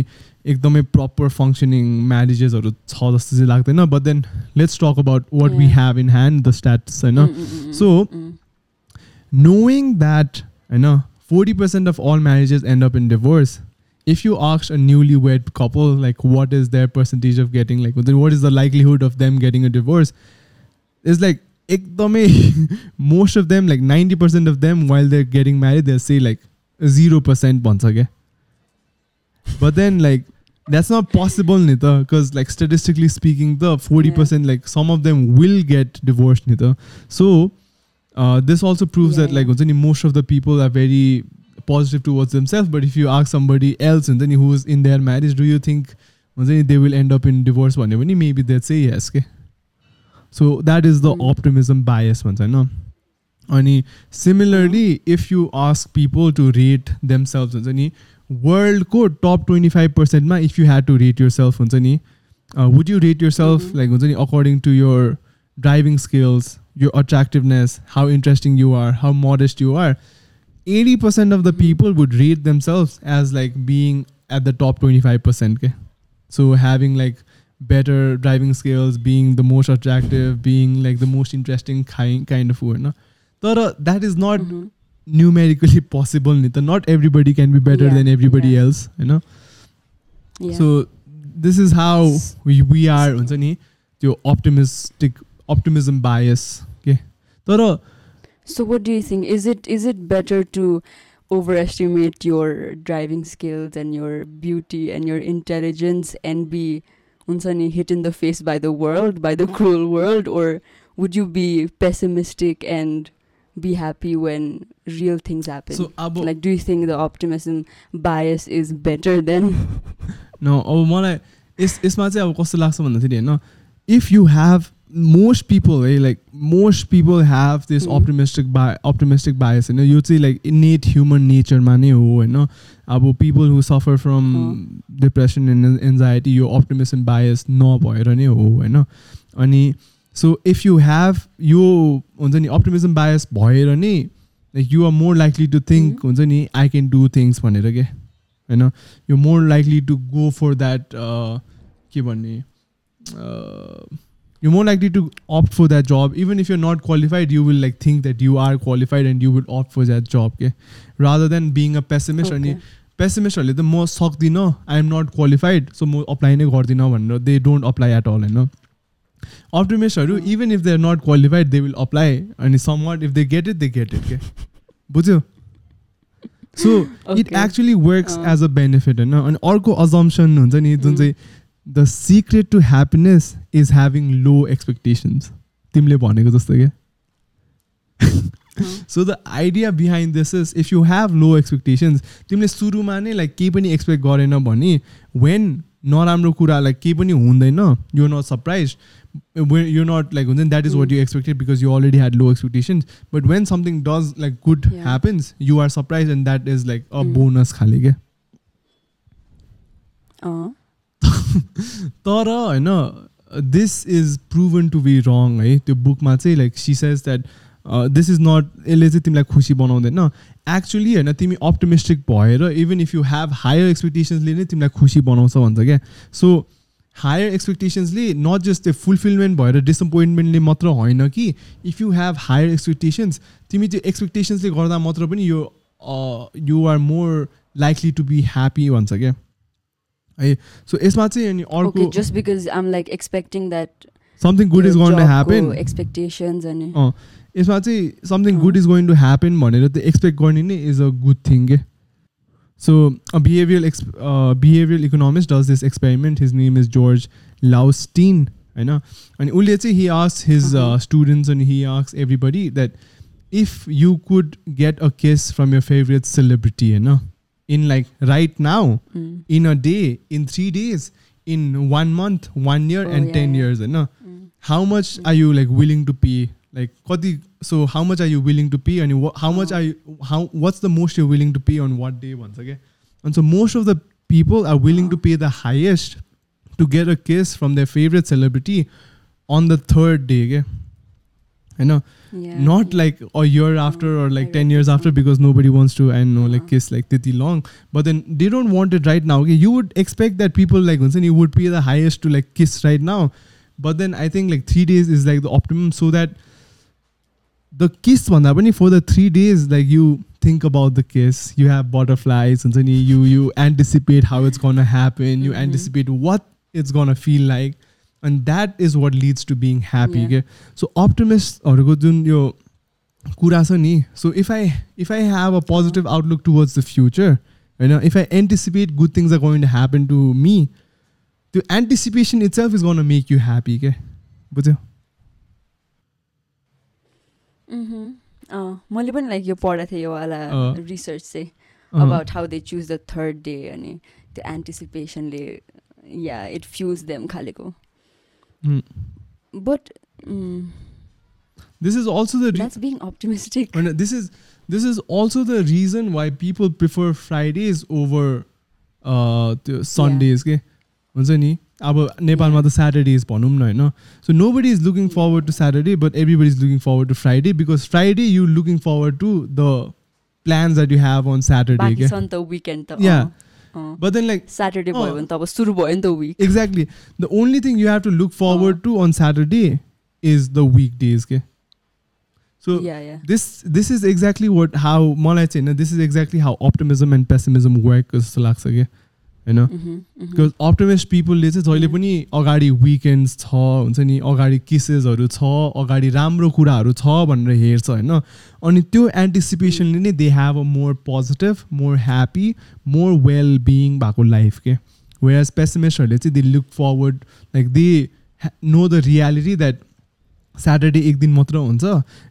एकदमै प्रपर फङ्सनिङ म्यारेजेसहरू छ जस्तो चाहिँ लाग्दैन but then let's talk about what we Yeah. Have in hand the status होइन Mm, knowing that you know 40% of all marriages end up in divorce if you ask a newlywed couple like what is their percentage of getting like what is the likelihood of them getting a divorce it's like most of them like 90% of them while they're getting married they'll say like 0% once again. But then like that's not possible nita because like statistically speaking the 40% like some of them will get divorced nita. So uh, this also proves Yeah, that like yeah. हुन्छ नि, most of the people are very positive towards themselves but if you ask somebody else हुन्छ नि, who is in their marriage do you think हुन्छ नि, they will end up in divorce भन्यो भने maybe they'd say yes के so that is the Mm. optimism bias भन्छ होइन अनि similarly if you ask people to rate themselves हुन्छ नि वर्ल्डको top twenty five पर्सेन्टमा if you had to rate yourself हुन्छ नि would you rate yourself Mhm. Like हुन्छ नि according to your driving skills your attractiveness, how interesting you are, how modest you are, 80% of the people would rate themselves as like being at the top 25%. Okay? So having like better driving skills, being the most attractive, being like the most interesting kind kind of woman. No? But uh, that is not mm-hmm. numerically possible. Nita. Not everybody can be better yeah, than everybody yeah. else. You know. Yeah. So this is how we, we are. त्यो optimistic optimism bias के तर So what do you think? Is it is it better to overestimate your driving skills and your beauty and your intelligence and be हुन्छ नि, hit in the face by the world, by the cruel world, or would you be pessimistic and be happy when real things happen? so अब like, do you think the optimism bias is better than? न अब मलाई यस यसमा चाहिँ अब कस्तो लाग्छ भन्दाखेरि होइन if you have most people है like most people have this. Optimistic बा अप्टिमिस्टिक बायस होइन यो चाहिँ लाइक इनेट ह्युमन नेचरमा नै हो होइन अब people who suffer from depression and anxiety यो अप्टिमिजम बायस नभएर नै हो होइन अनि सो इफ यु हेभ यो हुन्छ नि अप्टिमिजम बायस भएर नै like you are more likely to think. हुन्छ नि आई क्यान डु थिङ्स भनेर के होइन you more likely to go for that के भन्ने You more likely to opt for that job even if you not qualified you will like think that you are qualified and you will opt for that job के rather than being a pessimist अनि Okay. पेसिमिस्टहरूले त म सक्दिनँ I am not qualified so म apply नै गर्दिनँ भनेर they don't apply at all होइन अप्टिमिस्टहरू Mm. Even if they are not qualified they will apply अनि somewhat if they get it they get it के बुझ्यो so it Okay. Actually works अँ। As a benefit होइन अनि अर्को अजम्सन हुन्छ नि जुन Mm. चाहिँ The secret to happiness is having low expectations तिमीले भनेको जस्तो क्या अँ। So the idea behind this is if you have low expectations तिमीले सुरुमा नै लाइक केही पनि एक्सपेक्ट गरेन भने वेन नराम्रो कुरा लाइक केही पनि हुँदैन you not surprise you not like हुन्छ नि that is what you expected because you already had low expectations but when something does like good Yeah. Happens you are surprise and that is like a Mm. Bonus खाले क्या अँ। तर होइन this is proven to be wrong है। त्यो बुकमा चाहिँ like she says that this is not यसले चाहिँ तिमीलाई खुसी बनाउँदैन। एक्चुली होइन तिमी अप्टिमिस्टिक भएर even if you have higher एक्सपेक्टेसन्सले नै तिमीलाई खुसी बनाउँछ भन्छ क्या। सो हायर एक्सपेक्टेसन्सले नट जस्ट त्यो फुलफिलमेन्ट भएर डिसपोइन्टमेन्टले मात्र होइन कि if you have higher expectations तिमी त्यो एक्सपेक्टेसन्सले गर्दा मात्र पनि यो you are more likely to be happy भन्छ क्या। है सो यसमा चाहिँ अनि Okay, just because I'm like expecting that something good is going to happen expectations and अँ यसमा चाहिँ something good is going to happen भनेर त एक्सपेक्ट गर्ने नै इज़ अ गुड थिङ के so behaviour ex behaviour economics does this experiment his name is George Loewenstein होइन अनि उसले चाहिँ हि आस्क हिज। स्टुडेन्ट्स अनि he ask everybody that if you could get a kiss from your favourite celebrity होइन in like right now mm. in a day in 3 days in 1 month 1 year oh, and yeah, 10 yeah. years you know mm. how much mm. are you like willing to pay like so how much are you willing to pay and how oh. much are you how what's the most you're willing to pay on what day once again and so most of the people are willing oh. to pay the highest to get a kiss from their favorite celebrity on the third day okay? you know yeah, not like a year after or like 10 years after because nobody wants to i know like Uh. kiss like titi long. But then they don't want it right now. Okay you would expect that people like once you would pay the highest to like kiss right now. But then i think like three days is like the optimum so that the kiss one that for the three days like you think about the kiss. You have butterflies and then you you anticipate how it's gonna happen. You Mhm. anticipate what it's gonna feel like and that is what leads to being happy Yeah. okay? So अप्टिमिस्टहरूको जुन यो कुरा छ नि so if I if I have a positive outlook towards the future होइन if I anticipate good things are going to happen to me त्यो anticipation itself is gonna make you happy के बुझ्यो मैले पनि लाइक यो पढाएको थिएँ यो वाला अँ। रिसर्च चाहिँ। About how they choose the third day अनि त्यो एन्टिसिपेसनले या it fuse them खालेको Hmm. But this is also the that's being optimistic And this is this is also the reason why people prefer Fridays over uh त्यो Sundays के हुन्छ नि अब नेपालमा त स्याटरडेज भनौँ न होइन so nobody is looking forward to Saturday but every is looking forward to Friday because Friday you looking forward to the plans that you have on Saturday बाँकी के. बट देन लाइक स्याटरडे भयो। भने त अब सुरु भयो नि त week exactly the only thing you have to look forward to on saturday is the weekdays okay so या या this this is exactly what how मलाई चाहिँ होइन this is exactly how optimism and pessimism work जस्तो लाग्छ क्या होइन because optimist पिपलले चाहिँ जहिले पनि अगाडि विकेन्ड्स छ हुन्छ नि अगाडि किसेसहरू छ अगाडि राम्रो कुराहरू छ भनेर हेर्छ होइन? अनि त्यो एन्टिसिपेसनले नै they have a more positive more happy more well being भएको लाइफ के वेयर पेसिमिस्टहरूले चाहिँ they look forward like they know the reality that Saturday एक दिन मात्र हुन्छ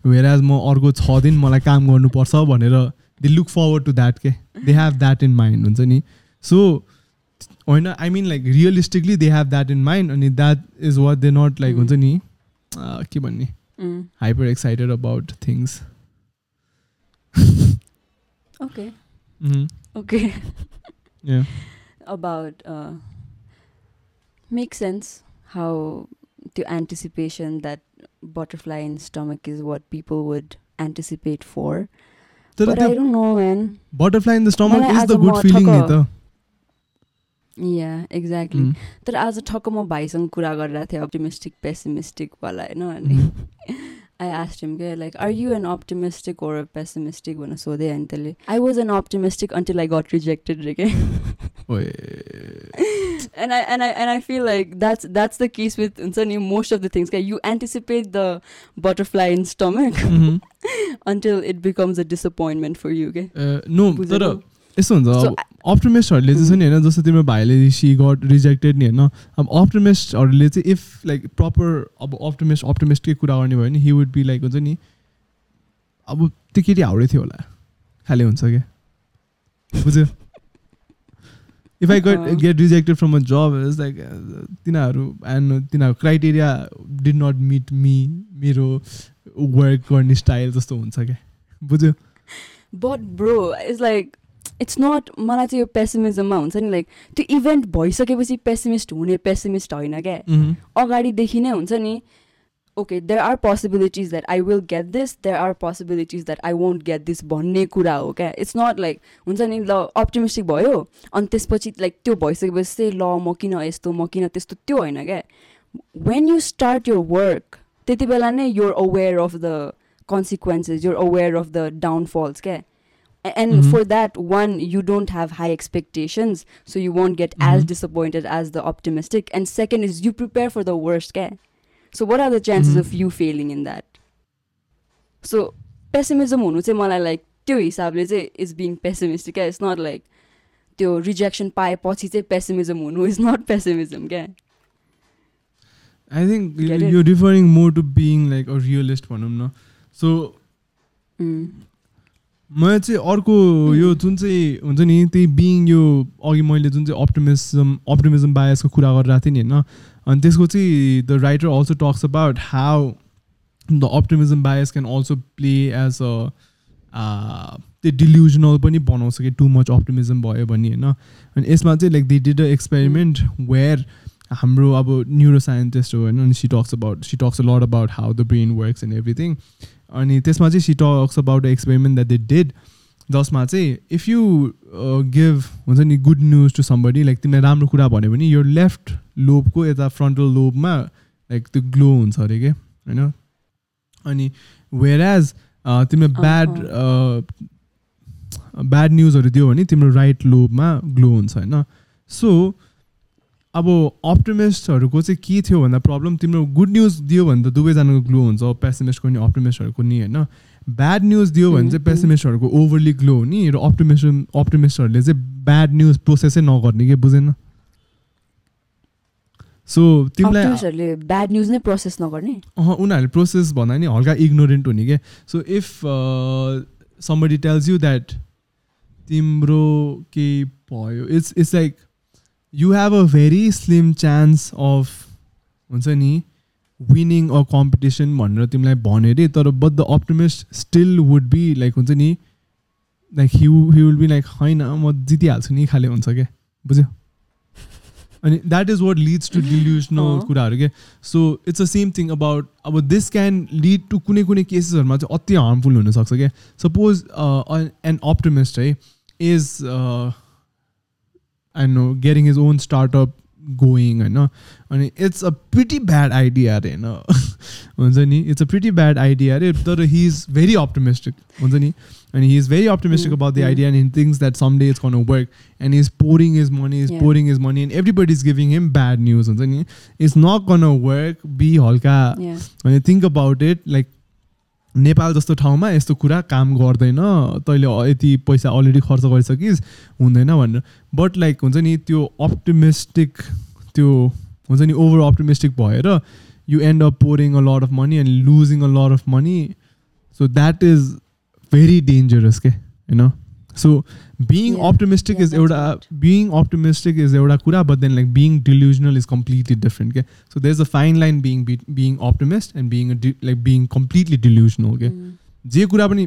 वेयर एज म अर्को छ दिन मलाई काम गर्नुपर्छ भनेर they look forward to that के they have that in mind हुन्छ नि? सो होइन I mean like realistically they have that in mind अनि that is what they not like हुन्छ नि uh, के भन्ने Mm. Hyper excited about things Okay. Mm-hmm. Okay. Yeah. About uh, makes sense how the anticipation that butterfly in stomach is what people would anticipate for. तर but I त्यो don't know, man. Butterfly in the stomach मलाई is आज the good म feeling नि ठक्क- त Exactly. Mm. तर आज ठक्क म भाइसँग कुरा गरिरहेको थिएँ अप्टिमिस्टिक पेसिमिस्टिक वाला होइन अनि आई आस्ट हिम के like are you an optimistic or pessimistic भनेर सोधेँ अनि त्यसले I was an optimistic until I got rejected रे के ओए and I and I and I feel like that's that's the case with Unsani, most of the things. Okay, you anticipate the butterfly in stomach Mhm. until it becomes a disappointment for you. Okay. No बुझेको? तर यस्तो हुन्छ अप्टिमिस्टहरूले चाहिँ नि होइन जस्तो तिम्रो भाइले सी गट रिजेक्टेड नि होइन अब अप्टिमिस्टहरूले चाहिँ इफ लाइक प्रपर अब अप्टिमिस्ट अप्टिमिस्टकै कुरा गर्ने भयो भने हि वुड बी लाइक हुन्छ नि अब त्यो केटी हाउडै थियो होला खालि हुन्छ क्या बुझ्यो if I got. Get rejected from a job is like तिनीहरू एन्ड तिनीहरूको criteria did not meet me मेरो वर्क गर्ने स्टाइल जस्तो हुन्छ क्या बुझ्यो but bro, it's like it's not मलाई चाहिँ यो पेसिमिजममा हुन्छ नि लाइक त्यो इभेन्ट भइसकेपछि पेसिमिस्ट हुने पेसिमिस्ट होइन क्या Mhm. अगाडिदेखि नै हुन्छ नि okay there are possibilities that I will get this there are possibilities that I won't get this भन्ने कुरा हो क्या इट्स नट लाइक हुन्छ नि ल अप्टिमिस्टिक भयो अनि त्यसपछि लाइक त्यो भइसकेपछि चाहिँ ल म किन यस्तो म किन त्यस्तो त्यो होइन क्या when you start your work त्यति बेला नै you're aware of the consequences you're aware of the downfalls okay? and Mhm. for that one you don't have high expectations so you won't get as Mhm. disappointed as the optimistic and second is you prepare for the worst okay? so what are the chances Mhm. of you failing in that so pessimism हुनु चाहिँ मलाई like त्यो हिसाबले चाहिँ is being pessimistic क्या it's not like त्यो rejection पाएपछि चाहिँ पेसिमिजम हुनु इज नट पेसिमिजम क्या I think you- Get it? you're referring more to being like a realist भनौँ न सो Mm. मलाई चाहिँ अर्को यो जुन चाहिँ हुन्छ नि त्यही बिङ यो अघि मैले जुन चाहिँ अप्टिमिजम अप्टिमिजम बायसको कुरा गरिरहेको थिएँ नि होइन? अनि त्यसको चाहिँ the writer also talks about how the optimism bias can also play as a त्यो डिल्युजनल पनि बनाउँछ कि टु मच अप्टिमिजम भयो भने होइन? अनि यसमा चाहिँ like they did a experiment where हाम्रो अब न्युरो साइन्टिस्ट हो होइन? अनि she talks about she talks a lot about how the brain works and everything अनि त्यसमा चाहिँ she talks about experiment that they did जसमा चाहिँ इफ यु गिभ हुन्छ नि good news to somebody like तिमीलाई राम्रो कुरा भन्यो भने यो लेफ्ट लोबको यता फ्रन्टल लोबमा लाइक त्यो ग्लो हुन्छ अरे के होइन? अनि वेयर एज तिमीले ब्याड ब्याड न्युजहरू दियो भने तिम्रो राइट लोबमा ग्लो हुन्छ होइन? सो अब अप्टिमिस्टहरूको चाहिँ के थियो भन्दा प्रब्लम तिम्रो गुड न्युज दियो भने त दुवैजनाको ग्लो हुन्छ पेसिमिस्टको नि अप्टिमिस्टहरूको नि होइन। ब्याड न्युज दियो भने चाहिँ. पेसिमिस्टहरूको ओभरली ग्लो हुने र अप्टिमिस्ट अप्टिमिस्टहरूले चाहिँ ब्याड न्युज प्रोसेसै नगर्ने कि बुझेन? सो तिमीलाई ब्याड न्युज नै प्रोसेस नगर्ने? अँ उनीहरूले प्रोसेस भन्दा नि हल्का इग्नोरेन्ट हुने क्या so if somebody tells you that तिम्रो के भयो? It's it's like You have a very slim chance of हुन्छ नि विनिङ अ कम्पिटिसन भनेर तिमीलाई भन्यो अरे तर but the optimist still would be like हुन्छ नि like he he will be like होइन म जितिहाल्छु नि खाले हुन्छ क्या बुझ्यो अनि that is what leads to delusional अँ। कुराहरू के so it's a same thing about अब दिस क्यान लिड टु कुनै कुनै केसेसहरूमा चाहिँ अति हार्मफुल हुनसक्छ क्या सपोज एन अप्टिमिस्ट है is I know getting his own startup going होइन अनि it's a pretty bad idea अरे होइन हुन्छ नि it's a pretty bad idea अरे तर हि इज भेरी अप्टिमिस्टिक हुन्छ नि अनि he is very optimistic Mm, about the mm. Idea and he thinks that some day it's gonna work and is pouring is money is Yeah. Pouring is money and everybody is giving him bad news हुन्छ नि it's not gonna work be हल्का Yeah. अनि think about it like Nepal जस्तो ठाउँमा यस्तो कुरा काम गर्दैन। तैँले यति पैसा अलरेडी खर्च गरिसकिस् हुँदैन भनेर। बट लाइक हुन्छ नि त्यो अप्टिमिस्टिक त्यो हुन्छ नि ओभर अप्टिमिस्टिक भएर you end up pouring a lot of money and losing a lot of money so that is very dangerous के होइन So being Yeah. Optimistic Yeah, is that's एउटा right. बिङ अप्टिमिस्टिक इज एउटा कुरा but then like being delusional is completely different के so there is a fine line being being optimist and being like being completely delusional के Mm. जे कुरा पनि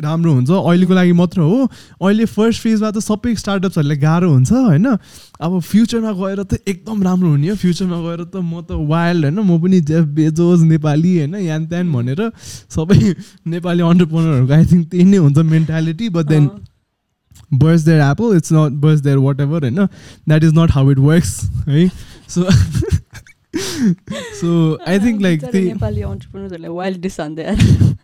राम्रो हुन्छ। अहिलेको लागि मात्र हो। अहिले फर्स्ट फेजमा त सबै स्टार्टअप्सहरूलाई गाह्रो हुन्छ होइन? अब फ्युचरमा गएर त एकदम राम्रो हुने हो। फ्युचरमा गएर त म त वाइल्ड होइन? म पनि जेफ बेजोज नेपाली होइन? यान त्यान भनेर सबै नेपाली अन्टरप्रोनरहरूको आई थिङ्क त्यही नै हुन्छ mentality but then apple it's not burst their whatever right no that is not how it works right so so i think like बिचारा the नेपाली।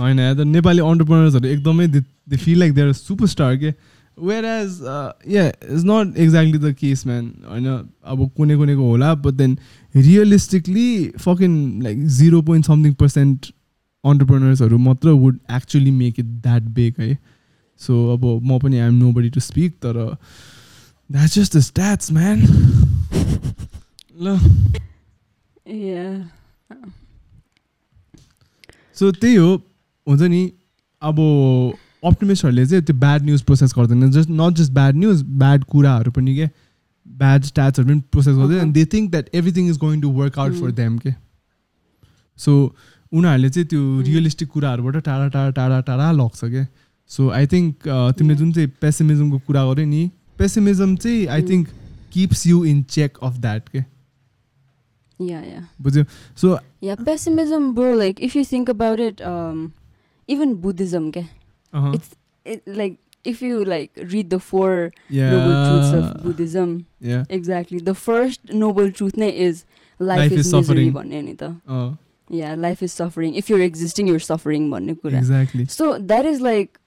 होइन the नेपाली entrepreneursहरू एकदमै they feel like they're a superstar के whereas uh, yeah it's not exactly the case man होइन अब कुनै कुनैको होला but then realistically fucking like 0 point something percent entrepreneursहरू मात्र would actually make it that big है सो अब म पनि I'm nobody to speak तर that's just the stats man ल Yeah. सो त्यही हो हुन्छ नि अब अप्टिमिस्टहरूले चाहिँ त्यो ब्याड न्युज प्रोसेस गर्दैन just not just bad news bad कुराहरू पनि के ब्याड स्ट्याट्सहरू पनि प्रोसेस गर्दैन and they think that everything is going to work out for Mm. Them के सो उनीहरूले चाहिँ त्यो Mm. रियलिस्टिक कुराहरूबाट टाढा टाढा टाढा टाढा लग्छ क्या सो आई थिङ्क तिमीले. जुन चाहिँ पेसिमिजमको कुरा गर्यो नि पेसिमिजम चाहिँ I Mm. Think keeps you in check of that के Yeah, yeah. बुझ्यो so Yeah, pessimism, bro. Like, if you think about it, um, even Buddhism, okay? It's it, like if you like read the four noble truths of Buddhism, yeah exactly. The first noble truth ne, is life, Life is, is misery. suffering. भन्ने नि त. uh, Yeah, life is suffering. If you're existing, you're suffering. भन्ने कुरा. exactly So that is like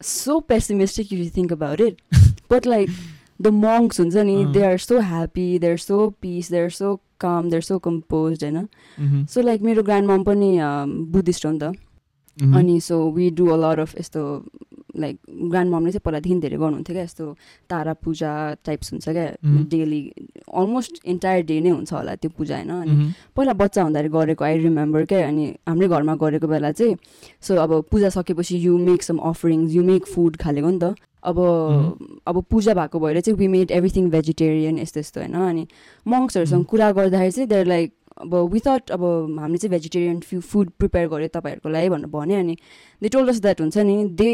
so pessimistic if you think about it. but like the monks, हुन्छ नि, Uh. they are so happy, they're so peace, they're so calm, they're so composed, होइन? So like मेरो grand मम पनि Buddhist हो नि त Mhm. अनि so we do a lot of यस्तो लाइक ग्रान्ड ममले चाहिँ पहिलादेखि धेरै गर्नुहुन्थ्यो क्या यस्तो तारा पूजा टाइप्स हुन्छ क्या. डेली अलमोस्ट इन्टायर डे नै हुन्छ होला त्यो पूजा होइन अनि Mhm. पहिला बच्चा हुँदाखेरि गरेको आई रिमेम्बर क्या अनि हाम्रै घरमा गरेको बेला चाहिँ सो अब पूजा सकेपछि you make some offerings you make food खालेको नि त अब. अब पूजा भएको भएर चाहिँ वी मेड एभ्रिथिङ भेजिटेरियन यस्तो यस्तो होइन अनि मङ्क्सहरूसँग. कुरा गर्दाखेरि चाहिँ देयर लाइक अब विथआउट अब हामीले चाहिँ भेजिटेरियन फ्यु फुड प्रिपेयर गर्यो तपाईँहरूको लागि भनेर भन्यो अनि दे टोल्ड अस द्याट हुन्छ नि दे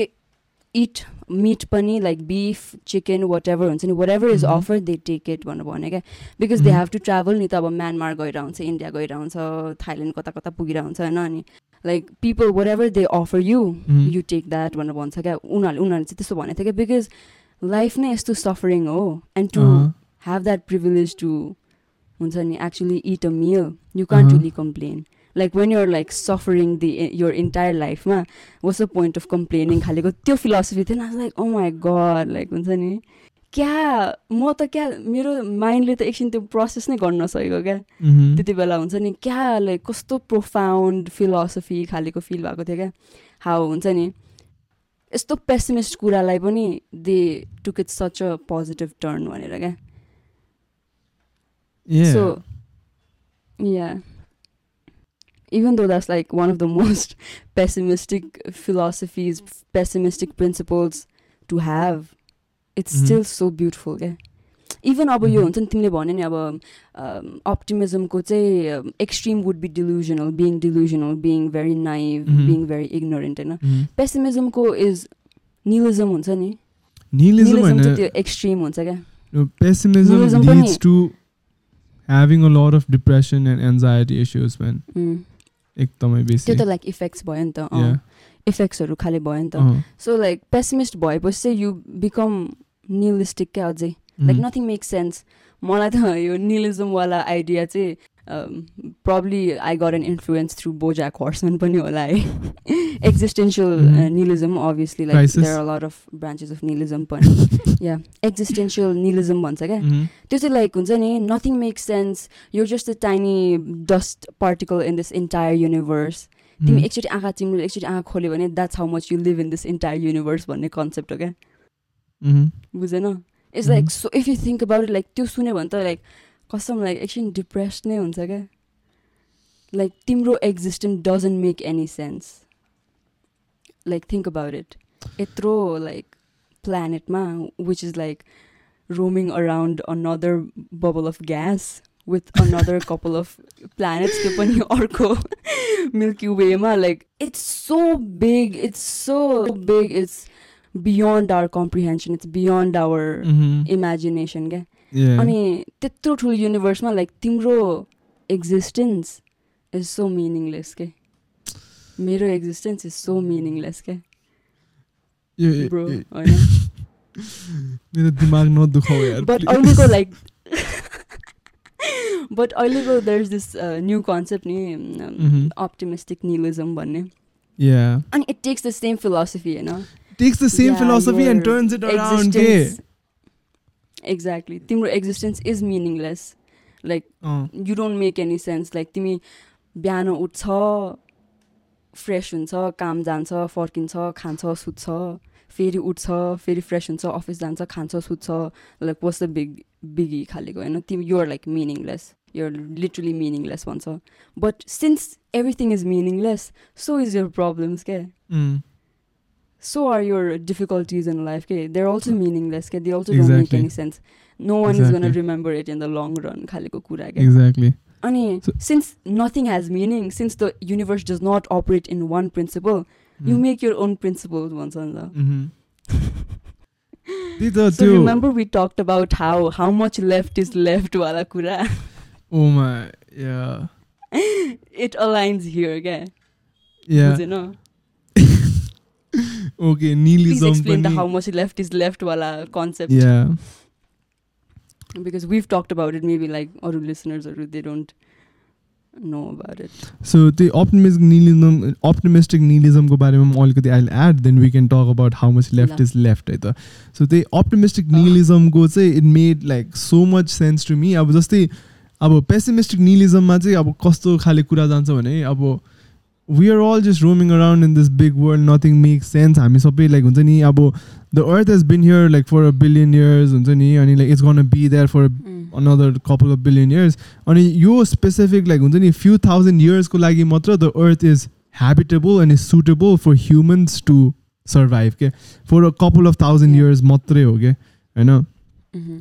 इट मिट पनि like beef chicken whatever हुन्छ नि whatever is. Offer they take it भनेर भन्यो क्या because they. Have to travel नि त अब म्यानमार गएर हुन्छ इन्डिया गएर हुन्छ थाइल्यान्ड कता कता पुगेर हुन्छ होइन अनि like people whatever they offer you Mhm. You take that भनेर भन्छ क्या उनीहरूले उनीहरूले चाहिँ त्यस्तो भनेको थियो क्या बिकज लाइफ नै यस्तो सफरिङ हो and to Uh-huh. have that privilege to हुन्छ नि actually eat a meal you can't Uh-huh. really complain like when you're like suffering the your entire life मा what's the point of complaining खालेको त्यो I was like oh my god like हुन्छ नि क्या म त क्या मेरो माइन्डले त एकछिन त्यो प्रोसेस नै गर्न नसकेको क्या. त्यति बेला हुन्छ नि क्या लाइक कस्तो प्रोफाउन्ड फिलोसफी खालेको फिल भएको थियो क्या हाउ हुन्छ नि यस्तो पेसिमिस्ट कुरालाई पनि they took it such a positive turn भनेर क्या Yeah. So, yeah. Even though that's like one of the most pessimistic philosophies, pessimistic principles to Mhm. still so beautiful, yeah. Even अब यो Mhm. हुन्छ नि तिमीले भन्यो नि अब अप्टिमिजमको चाहिँ extreme would be delusional being delusional being very naive. Being very ignorant होइन. पेसिमिजमको इज निलिजम हुन्छ नि त्यो एक्सट्रिम हुन्छ क्या no, pessimism leads to having a lot of depression and anxiety issues, man. उम्, एकदमै त्यो बेसी त लाइक इफेक्ट्स भयो नि त. इफेक्ट्सहरू खालि भयो नि त अँ. सो लाइक पेसिमिस्ट भएपछि चाहिँ यु बिकम निलिस्टिक क्या अझै लाइक. नथिङ मेक सेन्स मलाई त यो निलिजमवाला आइडिया चाहिँ probably I got an influence through BoJack Horseman पनि होला है existential. Nihilism obviously like. There are lot of branches of nihilism पनि या एक्जिस्टेन्सियल निलिजम भन्छ क्या Mhm. त्यो चाहिँ लाइक हुन्छ नि नथिङ मेक सेन्स यो just a tiny dust particle in this entire universe तिमी. एकचोटि आँखा चिम्लो एकचोटि आँखा खोल्यो भने that's how much you live in this entire universe भन्ने कन्सेप्ट हो क्या. बुझेन it's. Like so if you think about it like त्यो सुन्यो भने त लाइक कसम लाइक एकछिन डिप्रेस नै हुन्छ क्या लाइक तिम्रो existence doesn't make any sense like think about it यत्रो like प्लानेटमा which is like roaming around another bubble of gas with another couple of planets त्यो पनि अर्को मिल्की वेमा like it's so big it's so big it's beyond our comprehension it's beyond our. Imagination क्या. अनि त्यत्रो ठुलो युनिभर्समा like तिम्रो एक्जिस्टेन्स इज सो मिनिङलेस के मेरो एक्जिस्टेन्स इज सो मिनिङलेस के यो- यो- ब्रो होइन मेरो दिमाग नदुखाऊ यार बट. अहिलेको लाइक बट अहिलेको there is this new concept नि. अप्टिमिस्टिक निलिजम भन्ने. अनि it takes the same philosophy होइन Takes the same Yeah, philosophy and your turns it around. के? एक्ज्याक्टली तिम्रो existence is meaningless like you don't make any sense like तिमी बिहान उठ्छ fresh हुन्छ काम जान्छ फर्किन्छ खान्छ सुत्छ फेरि उठ्छ फेरि फ्रेस हुन्छ अफिस जान्छ खान्छ सुत्छ like was the big biggie खालेको होइन तिमी you're like meaningless you're literally meaningless भन्छ but since everything is meaningless so is your problems के mm. so are your difficulties in life okay they're also meaningless okay they also don't make any sense no one is going to remember it in the long run खालेको कुरा क्या Exactly. अनि So- since nothing has meaning since the universe does not operate in one principle you Mm. make your own principles Mhm. त्यही त so त्यो remember we talked about how how much left is left वाला कुरा oh my yeah it aligns here क्या yeah बुझेन okay please nihilism explain the पनि how much left is left वाला concept yeah because we've talked about it maybe like अरू listeners or they don't know about it so the optimistic nihilism optimistic nihilism को बारेमा म अलिकति I'll add then we can talk about how much left ल। is left है त so the optimistic अँ। nihilism को चाहिँ it made like so much sense to me अब जस्तै अब पेसिमिस्टिक निलिजममा चाहिँ अब कस्तो खाले कुरा जान्छ भने अब we are all just roaming around in this big world nothing make sense हामी सबै लाइक हुन्छ नि अब the earth has been here like for a billion years हुन्छ नि अनि like it's gonna be there for another couple of billion years अनि यो स्पेसिफिक लाइक हुन्छ नि फ्यु थाउजन्ड इयर्सको लागि मात्र the earth is habitable is suitable for humans to survive के for a couple of thousand years मात्रै हो क्या होइन?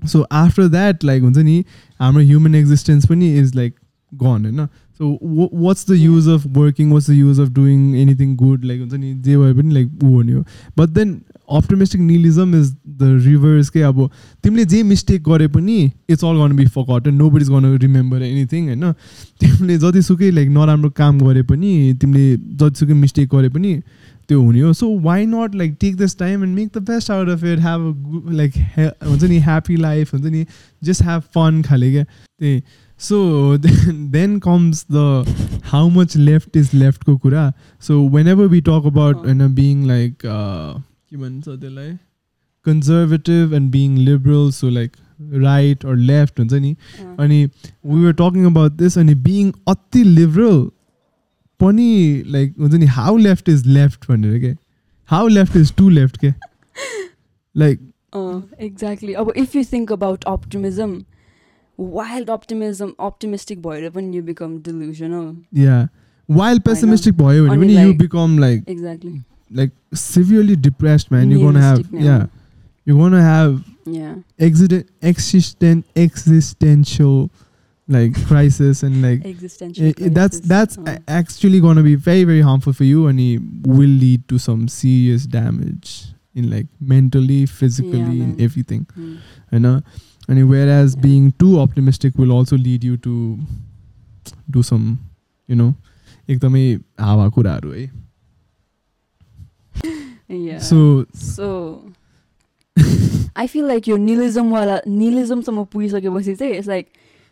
सो आफ्टर द्याट लाइक हुन्छ नि हाम्रो ह्युमन एक्जिस्टेन्स पनि इज लाइक गन होइन? So what's the. Use of working what's the use of doing anything good like हुन्छ नि जे भए पनि लाइक ऊ हो नि हो. But then optimistic nihilism is the reverse के अब तिमीले जे मिस्टेक गरे पनि it's all gonna be forgotten nobody is gonna remember anything होइन? तिमीले जतिसुकै लाइक नराम्रो काम गरे पनि तिमीले जतिसुकै मिस्टेक गरे पनि त्यो हुने हो so why not like take this time and make the best out of it have a like हुन्छ नि ह्याप्पी लाइफ हुन्छ नि जस्ट ह्याभ फन खाले क्या त्यही so then comes the how much left is लेफ्टको कुरा so whenever we talk about अँ। होइन बिङ लाइक के भन्छ त्यसलाई conservative and being liberal so like right or left हुन्छ नि अँ। अनि we were talking about this अनि बिङ अति लिबरल पनि लाइक हुन्छ नि हाउ लेफ्ट इज लेफ्ट भनेर के how left is too left के लाइक Uh, exactly. अब if you think about optimism, wild optimism, optimistic भएर पनि you become delusional. Yeah while pessimistic भयो भने अनि पनि you like- become like Exactly. like severely depressed man you're gonna have Nihilistic yeah you're gonna have Yeah. existen- existent existential like crisis and like Existential. i- i- that's crisis. that's Uh, a- actually gonna be very very harmful for you and it will lead to some serious damage in like mentally physically Yeah, and man. everything mm. you know and whereas Yeah. being too optimistic will also lead you to do some you know एकदमै हावा कुराहरू है Yeah. so So I feel like your nihilism वाला nihilismसम्म पुगिसकेपछि चाहिँ it's like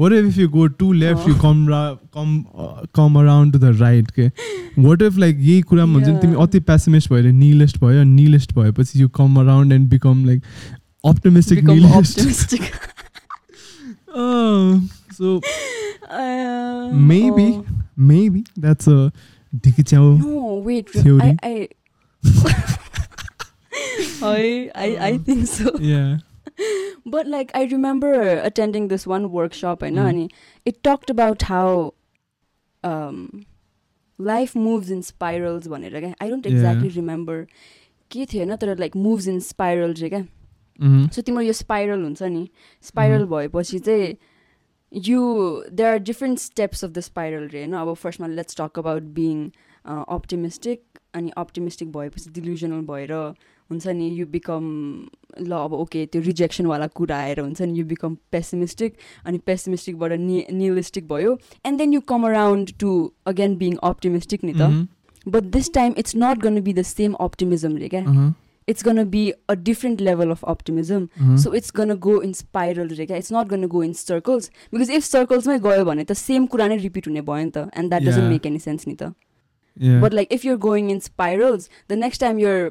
What if if you go to left you uh. Come come come around to the right के what if like यही कुरामा हुन्छ नि तिमी Yeah. अति पेसिमिस्ट भएर निलेस्ट भयो निलेस्ट भएपछि you come around and become like optimistic become nihilist optimistic so Uh, Maybe. oh. maybe that's a ढिकी च्याउ No, wait. Theory? I, I, I, I, Remember attending this one workshop, I know, Mm. and it talked about how um, life moves in spirals. भनेर क्या I don't Yeah. exactly remember के थियो होइन तर like moves in spiral चाहिँ क्या. So तिम्रो यो स्पाइरल हुन्छ नि स्पाइरल. भएपछि चाहिँ you there are different steps of the spiral रे होइन अब फर्स्टमा let's talk about being optimistic अनि अप्टिमिस्टिक भएपछि डिल्युजनल भएर हुन्छ नि यु बिकम ल अब ओके त्यो रिजेक्सनवाला कुरा आएर हुन्छ नि यु बिकम पेसिमिस्टिक अनि पेसिमिस्टिकबाट नि नियलिस्टिक भयो and then you come around to again being optimistic नि त. But this time it's not gonna be the same optimism रे क्या. It's gonna be a different level of optimism Uh-huh. So it's gonna go in spiral रे क्या it's not gonna go in circles because if सर्कल्समै गयो भने त same कुरा नै repeat हुने भयो नि त and that doesn't Yeah. Make any sense नि त Yeah. But like if you're going in spirals the next time you're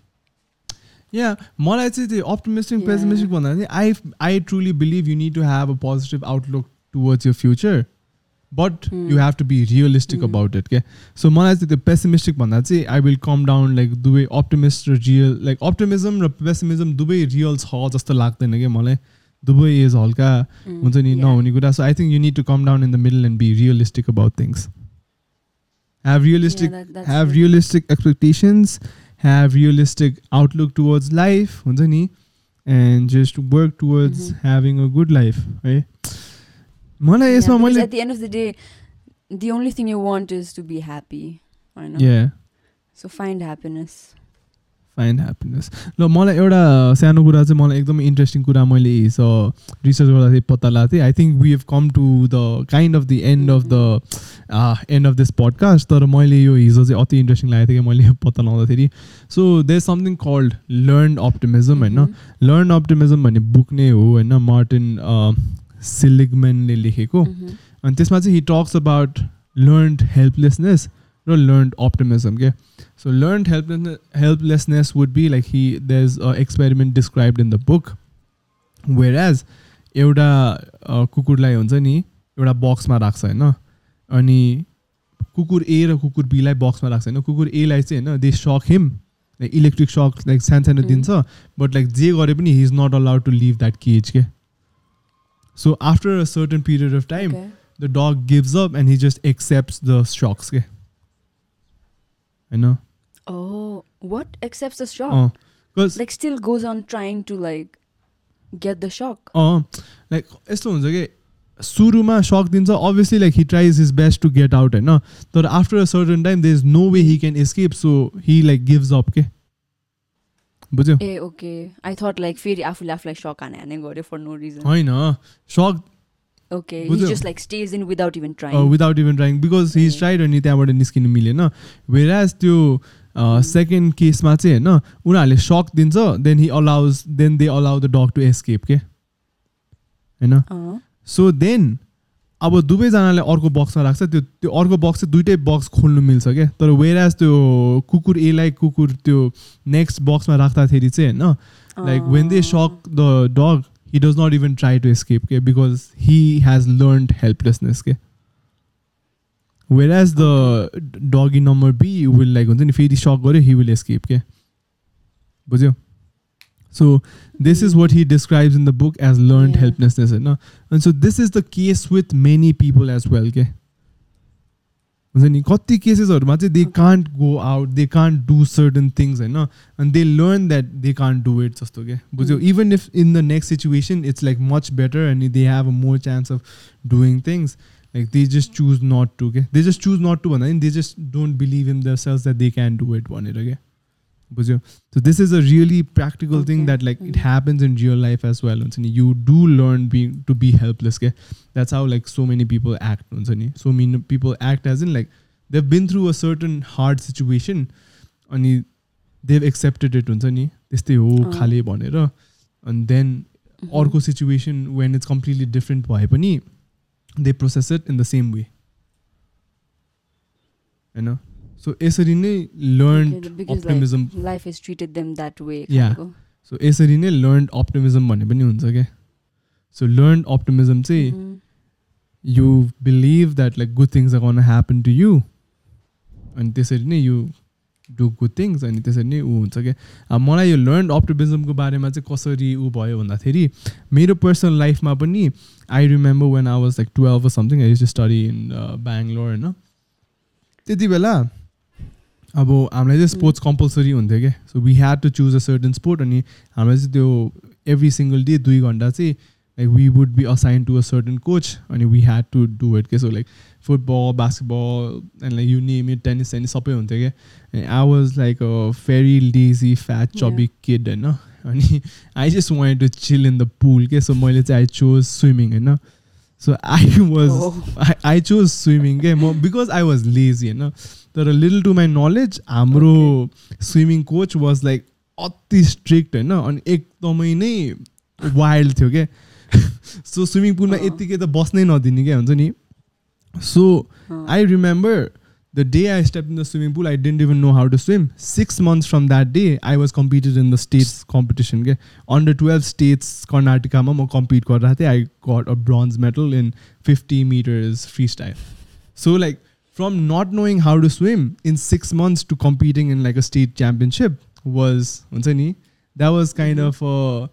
Mm-hmm. या मलाई चाहिँ त्यो अप्टिमिस्टिक Yeah. पेसिमिस्टिक भन्दा चाहिँ I I truly believe you need to have a positive outlook towards your future but Hmm. You have to be realistic Hmm. About it क्या so मलाई चाहिँ त्यो pessimistic भन्दा चाहिँ I will come down like दुवै optimist र real like optimism र pessimism दुवै रियल छ जस्तो लाग्दैन क्या मलाई दुवै इज हल्का Mm, हुन्छ नि yeah. नहुने कुरा so I think you need to come down in the middle and be realistic about things have realistic Yeah, that- that's have true. realistic expectations, have realistic outlook towards life, हुन्छ नि and just work towards Mhm. having a good life, है मलाई Yeah, यसमा because मैले at the end of the day, the only thing you want is to be happy. I know. yeah So Find happiness. Find happiness ल मलाई एउटा सानो कुरा चाहिँ मलाई एकदमै इन्ट्रेस्टिङ कुरा मैले हिजो रिसर्च गर्दाखेरि पत्ता लगाएको थिएँ I think we have come to the kind of the end of the end of this podcast तर मैले यो हिजो चाहिँ अति इन्ट्रेस्टिङ लागेको थियो कि मैले यो पत्ता लगाउँदाखेरि so they is something called learn optimism होइन. लर्न अप्टिमिजम भन्ने बुक नै हो होइन मार्टिन सिलिगमेनले लेखेको Mhm. अनि त्यसमा चाहिँ he talks about learned helplessness र लर्न्ड अप्टिमिजम के So learned helplessness helplessness would be like he there is a experiment described in the book where as एउटा अ, कुकुरलाई हुन्छ नि एउटा बक्समा राख्छ होइन अनि कुकुर ए र कुकुर बीलाई बक्समा राख्छ होइन कुकुर एलाई चाहिँ होइन they shock him like electric shock like सानो सानो Mm. दिन्छ बट लाइक जे गरे पनि he is not allowed to leave that cage के so after a certain period of time Okay. the dog gives up and he just accepts the shocks के होइन Oh, what accepts the shock? Uh because Like still goes on trying to like get the shock. Uh like यस्तो हुन्छ कि सुरुमा shock दिन्छ। Obviously like he tries his best to get out होइन तर after a certain time there is no way he can escape so he like gives up के बुझ्यो? ए okay. I thought like फेरि आफूले आफूलाई सक हाने हाने गऱ्यो फर नो रिजन होइन। सक ओके बुझ्यो? Just like stage in without even trying without even trying because he is a. Tried अनि त्यहाँबाट निस्किनु मिलेन। वेराज त्यो सेकेन्ड केसमा चाहिँ होइन उनीहरूले सक दिन्छ then he allows then they allow the dog to escape के होइन? सो देन अब दुवैजनाले अर्को बक्समा राख्छ त्यो त्यो अर्को बक्स चाहिँ दुइटै बक्स खोल्नु मिल्छ क्या तर वेराज त्यो कुकुर एलाई कुकुर त्यो नेक्स्ट बक्समा राख्दाखेरि चाहिँ होइन like when they shock the dog he does not even try to escape okay, because he has learned helplessness okay? whereas the doggy number b will like हुन्छ नि फेरि सक गर्यो he will escape के बुझ्यो so this is what he describes in the book as learned Yeah. helplessness होइन and so this is the case with many people as well के हुन्छ नि कति केसेसहरूमा चाहिँ they can't go out they can't do certain things होइन अनि they learn that they can't do it जस्तो क्या बुझ्यो Mm. Even if in the next situation it's like much better अनि they have a more chance of doing things Like they just choose not to के they just choose not to भन्दा पनि they just don't believe in the selves that they can do it भनेर क्या बुझ्यो so this is a really practical thing Okay. That like it Mm. Happens in real life as well हुन्छ नि you do learn being to be helpless के that's how like so many people act हुन्छ नि so many people act as in like they've been through a certain hard situation and they've accepted it हुन्छ नि त्यस्तै हो अँ। खाले भनेर अनि देन Mhm. अर्को situation when it's completely different भए पनि They process it in the same way होइन सो यसरी नै learn Okay, because like optimism life has treated them that way. Yeah. खालको. सो यसरी नै लर्न अप्टिमिजम भन्ने पनि हुन्छ क्या सो लर्न अप्टिमिजम चाहिँ Mhm. You believe that like good things are gonna happen to you अनि त्यसरी नै यु डु गुड थिङ्स अनि त्यसरी नै ऊ हुन्छ क्या। अब मलाई यो लर्न अप्टिमिजमको बारेमा चाहिँ कसरी ऊ भयो भन्दाखेरि मेरो पर्सनल लाइफमा पनि I remember when I was like twelve something I use study in Bangalore होइन। त्यति बेला अब हामीलाई चाहिँ स्पोर्ट्स कम्पलसरी हुन्थ्यो क्या। So we had to choose a certain sport अनि हामीलाई चाहिँ त्यो एभ्री सिङ्गल डे दुई घन्टा चाहिँ Like we would be assign to a certain coach अनि we had to do it के so like football basketball and like you name it tennis सेनिस सबै हुन्थ्यो क्या I was like a very lazy fat chubby kid होइन अनि I just want to chill in the pool के so मैले चाहिँ I chose swimming होइन so I was Oh. I, I chose swimming के म बिकज आई वाज लेजी होइन तर लिटल टु माई नलेज हाम्रो स्विमिङ कोच वाज लाइक अति स्ट्रिक्ट होइन अनि एकदमै नै वाइल्ड थियो क्या सो स्विमिङ पुलमा अँ। यत्तिकै त बस्नै नदिने क्या हुन्छ नि सो अँ. I remember the day I stepped in the swimming pool, I didn't even know how to swim. Six months from that day, I was competed in the states competition. के Under 12 states, कर्नाटकामा म compete गरिरहेको थिएँ. I got a bronze medal in 50 meters freestyle. So like from not knowing how to swim in six months to competing in like a state championship was हुन्छ नि that was kind Mhm. of a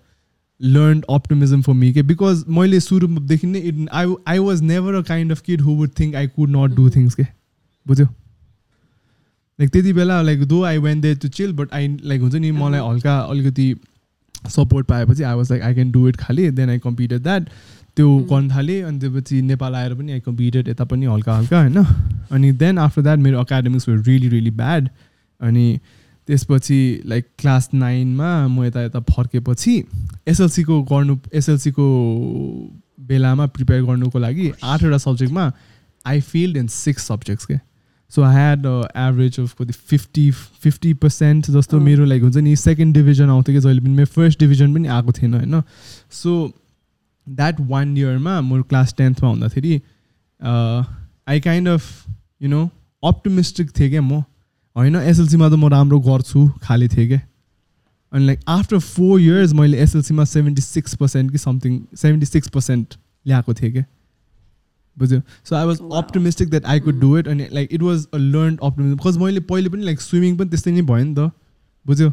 learned optimism for me के because मैले सुरुदेखि नै I I was never a kind of kid who would think I could not do Mhm. things के बुझ्यो like त्यति बेला like though I went there to chill but I like हुन्छ नि मलाई अहँ। हल्का अलिकति सपोर्ट पाएपछि I was like I can do it खालि देन आई कम्पिटेड द्याट त्यो. गर्नु थालेँ अनि त्यसपछि नेपाल आएर पनि आई कम्पिटेड यता पनि हल्का हल्का होइन अनि देन आफ्टर द्याट मेरो academics were really really bad अनि त्यसपछि लाइक क्लास नाइनमा म यता यता फर्केपछि एसएलसीको गर्नु एसएलसीको बेलामा प्रिपेयर गर्नुको लागि आठवटा सब्जेक्टमा I failed in six subjects के। So I had average of कति फिफ्टी फिफ्टी पर्सेन्ट जस्तो अँ। मेरो लाइक हुन्छ नि सेकेन्ड डिभिजन आउँथ्यो कि जहिले पनि। मेरो फर्स्ट डिभिजन पनि आएको थिएन होइन। सो द्याट वान इयरमा म क्लास टेन्थमा हुँदाखेरि I kind of you know optimistic थिएँ क्या म। होइन एसएलसीमा त म राम्रो गर्छु खाली थिएँ क्या अनि लाइक आफ्टर फोर इयर्स मैले एसएलसीमा सेभेन्टी सिक्स पर्सेन्ट कि समथिङ सेभेन्टी सिक्स पर्सेन्ट ल्याएको थिएँ क्या बुझ्यो? So I was. Optimistic that I could do it अनि like it was a learn optimism because मैले पहिले पनि लाइक स्विमिङ पनि त्यस्तै नै भयो नि त बुझ्यो?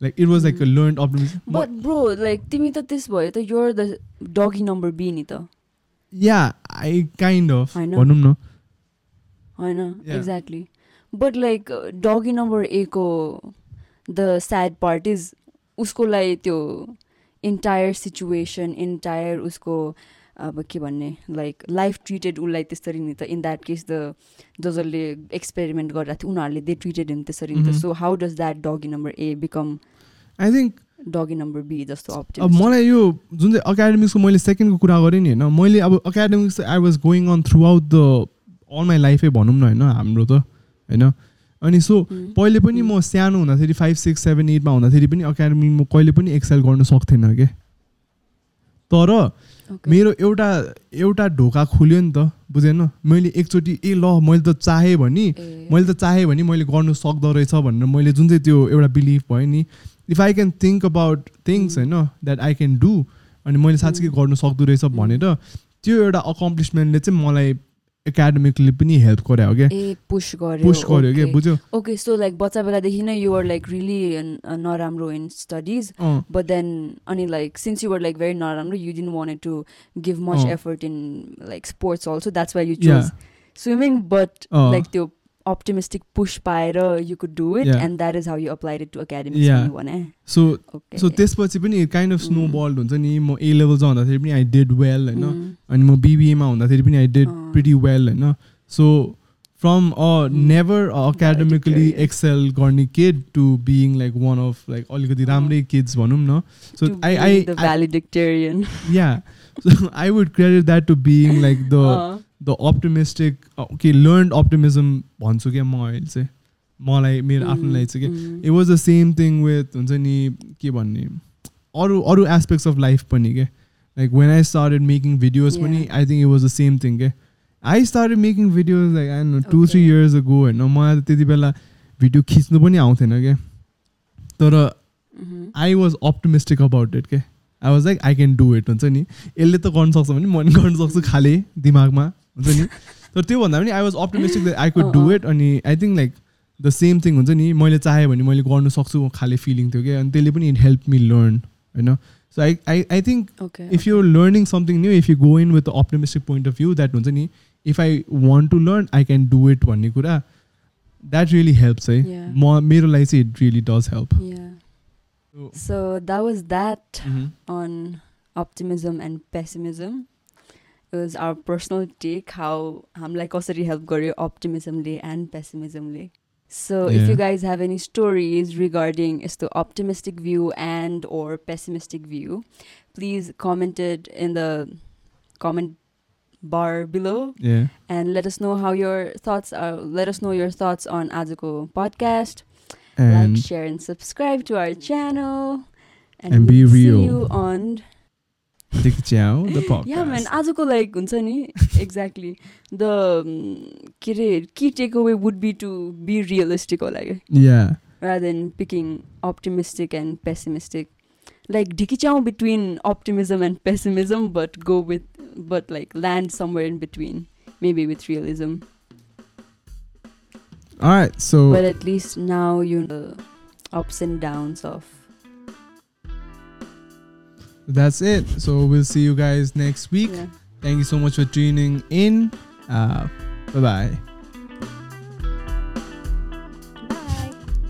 Like it was like a learn optimism but bro like तिमी त त्यस भयो त you're the doggy number B नि त। या आई काइन्ड अफ? भनौँ न। होइन. Exactly but like doggy number A को द स्याड पार्ट इज उसकोलाई त्यो इन्टायर सिचुएसन इन्टायर उसको अब के भन्ने लाइक लाइफ ट्रिटेड उसलाई त्यसरी नि त इन द्याट केस द जसले एक्सपेरिमेन्ट गरिरहेको थियो उनीहरूले दे ट्रिटेड हिम त्यसरी नि त. So how does that doggy number A become I think doggy number B जस्तो अब मलाई यो जुन चाहिँ एकाडेमिक्सको मैले सेकेन्डको कुरा गरेँ नि होइन मैले अब academics I was going on throughout the all my लाइफै भनौँ न होइन हाम्रो त। होइन अनि सो. पहिले पनि म सानो हुँदाखेरि फाइभ सिक्स सेभेन एटमा हुँदाखेरि पनि एकाडेमीमा कहिले पनि एक्सेल गर्न सक्थेन क्या तर. मेरो एउटा एउटा ढोका खुल्यो नि त बुझेन मैले एकचोटि ए ल मैले त चाहेँ भने मैले त चाहेँ भने मैले गर्नु सक्दो रहेछ भनेर मैले जुन चाहिँ त्यो एउटा बिलिभ भयो नि if I can think about things होइन द्याट आई क्यान डु अनि मैले साँच्चै. गर्नु सक्दो रहेछ. भनेर त्यो एउटा अकम्प्लिसमेन्टले चाहिँ मलाई एकाडेमिकली पनि हेल्प गरे हो क्या पुस गर्यो पुस गर्यो क्या. बुझ्यो ओके सो लाइक बच्चा बेलादेखि नै युआर लाइक रियली नराम्रो इन स्टडिज बट देन अनि like since you're like very नराम्रो you didn't wanted to give much. Effort in like sports also that's why you. Choose swimming but. Like त्यो optimistic push पाएर you could do it Yeah. And that is how you applied it to Yeah. भने so okay so त्यसपछि पनि kind of Mm. Snowballed हुन्छ नि म ए level चाहिँ हुँदाखेरि पनि आई डिड वेल होइन Mm. अनि म बिबिएमा हुँदाखेरि पनि आई डिड। प्रिटी वेल होइन so from a Mm. Never Valedictorian. Excel गर्ने kid to being like one of like अलिकति राम्रै किड्स भनौँ न so To I I the valedictorian yeah I would credit that to being like the. The optimistic okay learn optimism भन्छु क्या म अहिले चाहिँ मलाई मेरो Mm, लागि चाहिँ के mm. It was the same thing with हुन्छ नि के भन्ने अरू अरू एस्पेक्ट्स अफ लाइफ पनि के like when I started making videos पनि. I think it was the same thing के I started making videos like I know two three. Years go होइन मलाई त त्यति बेला भिडियो खिच्नु पनि आउँथेन क्या तर. I was optimistic about it के I was like I can do it हुन्छ नि? यसले त गर्नु सक्छ भने म पनि गर्नु सक्छु खाले दिमागमा हुन्छ नि? तर त्योभन्दा पनि I was optimistic that I could do. It अनि I think like the same thing हुन्छ नि? मैले चाहेँ भने मैले गर्नु सक्छु खाले फिलिङ थियो क्या अनि त्यसले पनि इट हेल्प मी लर्न होइन? So I I I think. If you're learning something new if you go in with the optimistic point of view that हुन्छ नि if I want to learn I can do it भन्ने कुरा that really helps है. म मेरो लागि चाहिँ it really does help Yeah. So that was that Mm-hmm. on optimism and pessimism. It was our personal take how हामीलाई कसरी help गर्यो optimismले and pessimismले. So if Yeah. you guys have any stories regarding यस्तो optimistic view and or pessimistic view, please comment it in the comment bar below Yeah. and let us know how your thoughts are. Let us know your thoughts on Azuko podcast. And like, share, and subscribe to our channel. And be we'll real. See you on. Dick Chow, the podcast. Yeah, man. आजको like हुन्छ नि exactly the um, के अरे key takeaway would be to be realistic होला क्या Yeah. rather than picking optimistic and pessimistic. Like ढिकिच्याउ between optimism and pessimism, but go with but like land somewhere in between, maybe with realism. All right. So But at least now you know the ups and downs of that's it. So we'll see you guys next week. yeah. Thank you so much for tuning in. Uh, bye bye.